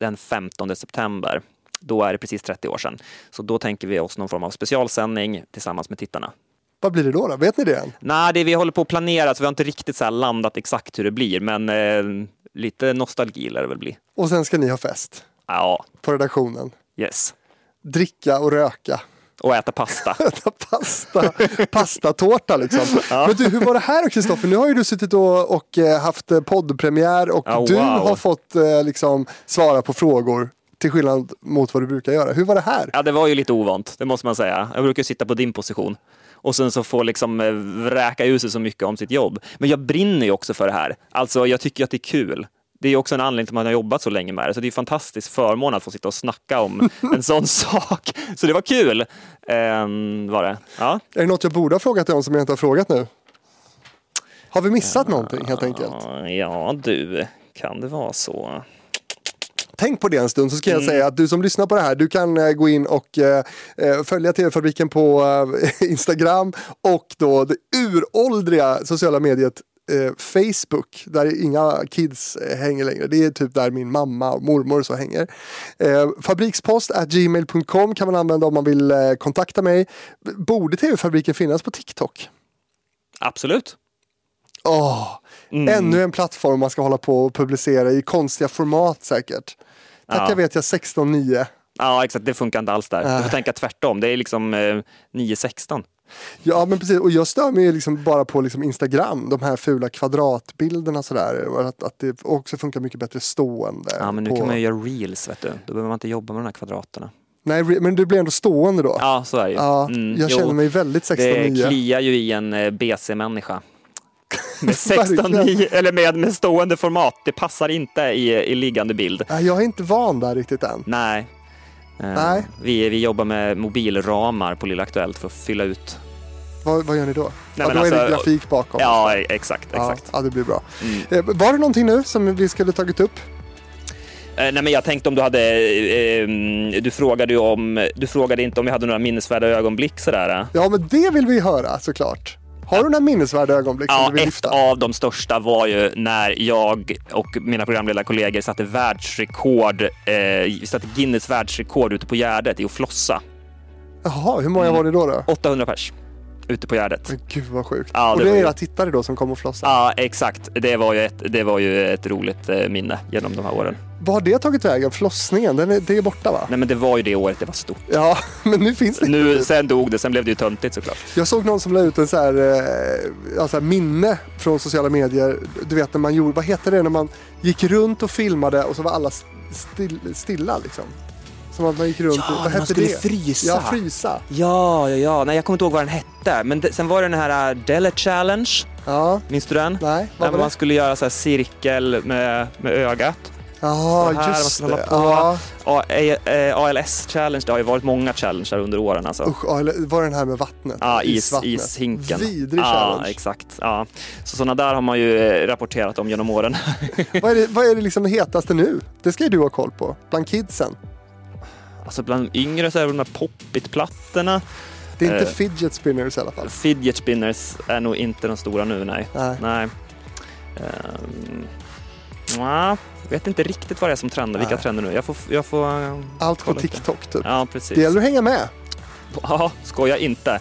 den 15 september. Då är det precis 30 år sedan. Så då tänker vi oss någon form av specialsändning tillsammans med tittarna. Vad blir det då? då? Vet ni det än? Nej, det vi håller på att planera, så vi har inte riktigt så landat exakt hur det blir, men eh, lite nostalgi lär det väl bli. Och sen ska ni ha fest Ja, på redaktionen. yes. Dricka och röka. Och äta pasta. Äta pasta, pastatårta liksom. Men du, hur var det här Kristoffer? Nu har ju du suttit och, och eh, haft eh, poddpremiär och Ja, du wow. har fått eh, liksom svara på frågor till skillnad mot vad du brukar göra. Hur var det här? Ja, det var ju lite ovant, det måste man säga. Jag brukar sitta på din position och sen så få liksom vräka ur sig så mycket om sitt jobb. Men jag brinner ju också för det här. Alltså, jag tycker att det är kul. Det är också en anledning till att man har jobbat så länge med det. Så det är en fantastisk förmån att få sitta och snacka om en sån sak. Så det var kul, ehm, var det. Ja. Är det något jag borde ha frågat dig om som jag inte har frågat nu? Har vi missat någonting helt enkelt? Ja, du, kan det vara så? Tänk på det en stund så ska jag Mm. säga att du som lyssnar på det här, du kan eh, gå in och eh, eh, följa TV-fabriken på eh, Instagram och då det uråldriga sociala mediet eh, Facebook, där inga kids eh, hänger längre. Det är typ där min mamma och mormor så hänger. Eh, fabrikspost gmail.com kan man använda om man vill eh, kontakta mig. Borde TV-fabriken finnas på TikTok? Absolut. Åh, Ännu en plattform man ska hålla på och publicera i konstiga format säkert. Tacka Ja. vet jag 16.9. Ja, exakt. Det funkar inte alls där. Du får tänka tvärtom. Det är liksom eh, 9-16. Ja men precis, och jag stör mig liksom bara på liksom Instagram, de här fula kvadratbilderna sådär. och Att, att det också funkar mycket bättre stående. Ja, men nu på... kan man ju göra reels, vet du. Då behöver man inte jobba med de här kvadraterna. Nej, men det blir ändå stående då. Ja, så är det ju. Ja, Mm, jag jo, känner mig väldigt Det 16.9. kliar ju i en eh, BC-människa. Med Verkligen. 16 eller med, med stående format. Det passar inte i, i liggande bild. Jag är inte van där riktigt än. Nej. Eh, Nej. Vi, vi jobbar med mobilramar på Lilla Aktuellt för att fylla ut. Vad, vad gör ni då? ja, men då är det alltså- grafik bakom. Ja, exakt. ja, exakt. ja, det blir bra. Mm. Eh, Var det någonting nu som vi skulle tagit upp? Eh, nej, men jag tänkte om du hade, eh, du frågade ju om, du frågade inte om jag hade några minnesvärda ögonblick sådär. Ja, men det vill vi höra såklart. Har du några minnesvärda ögonblick som Ja, du vill ett lyfta? av de största var ju när jag och mina programledarkollegor satte världsrekord, eh, vi satte Guinness världsrekord ute på Gärdet i att flossa. Jaha, hur många Mm. var det då? då? 800 pers ute på Gärdet. Men gud vad sjukt. Ja, och det det är var ju- era tittare då som kommer och flossar? Ja, exakt. Det var ju ett, det var ju ett roligt eh, minne genom de här åren. Vad har det tagit vägen? Flossningen, den är, det är borta va? Nej, men det var ju det året det var stort. Ja, men nu finns det Nu, inte. sen dog det, sen blev det ju töntigt såklart. Jag såg någon som la ut en så här, ja, så här minne från sociala medier. Du vet när man gjorde, vad heter det när man gick runt och filmade och så var alla still, stilla liksom. Som att man gick runt Ja, och, vad när man hette skulle det? frysa. Ja, frysa. Ja, ja, ja. Nej, jag kommer inte ihåg vad den hette. Men det, sen var det den här uh, Dele Challenge. Ja, Minns du den? nej, Där vad man skulle göra så här cirkel med, med ögat. Ja, man just hålla det. på. Ja. ALS Challenge, det har ju varit många challenger under åren alltså. Usch, var det den här med vattnet? Ja, is, ishinken. Vidrig ja, challenge. exakt. Ja. Så sådana där har man ju eh, rapporterat om genom åren. vad, är det, vad är det liksom hetaste nu? Det ska ju du ha koll på. Bland kidsen. Alltså bland de yngre så är det de här poppit-plattorna. Det är inte Eh. fidget spinners i alla fall. Fidget spinners är nog inte de stora nu, nej. Nej. nej. Um, jag vet inte riktigt vad det är som trendar, vilka trender nu. Jag får... Jag får eh, Allt på kolla lite. TikTok typ. Ja, precis. Det gäller att hänga med. Ja, skoja inte.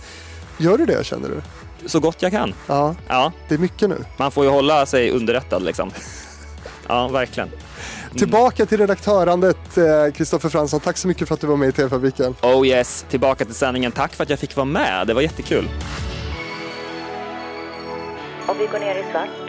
Gör du det känner du? Så gott jag kan. Ja, Ja, det är mycket nu. man får ju hålla sig underrättad liksom. Ja, verkligen. Mm. Tillbaka till redaktörandet, eh, Kristoffer Fransson. Tack så mycket för att du var med i TV-fabriken. Oh yes, tillbaka till sändningen. Tack för att jag fick vara med. Det var jättekul. Om vi går ner i svart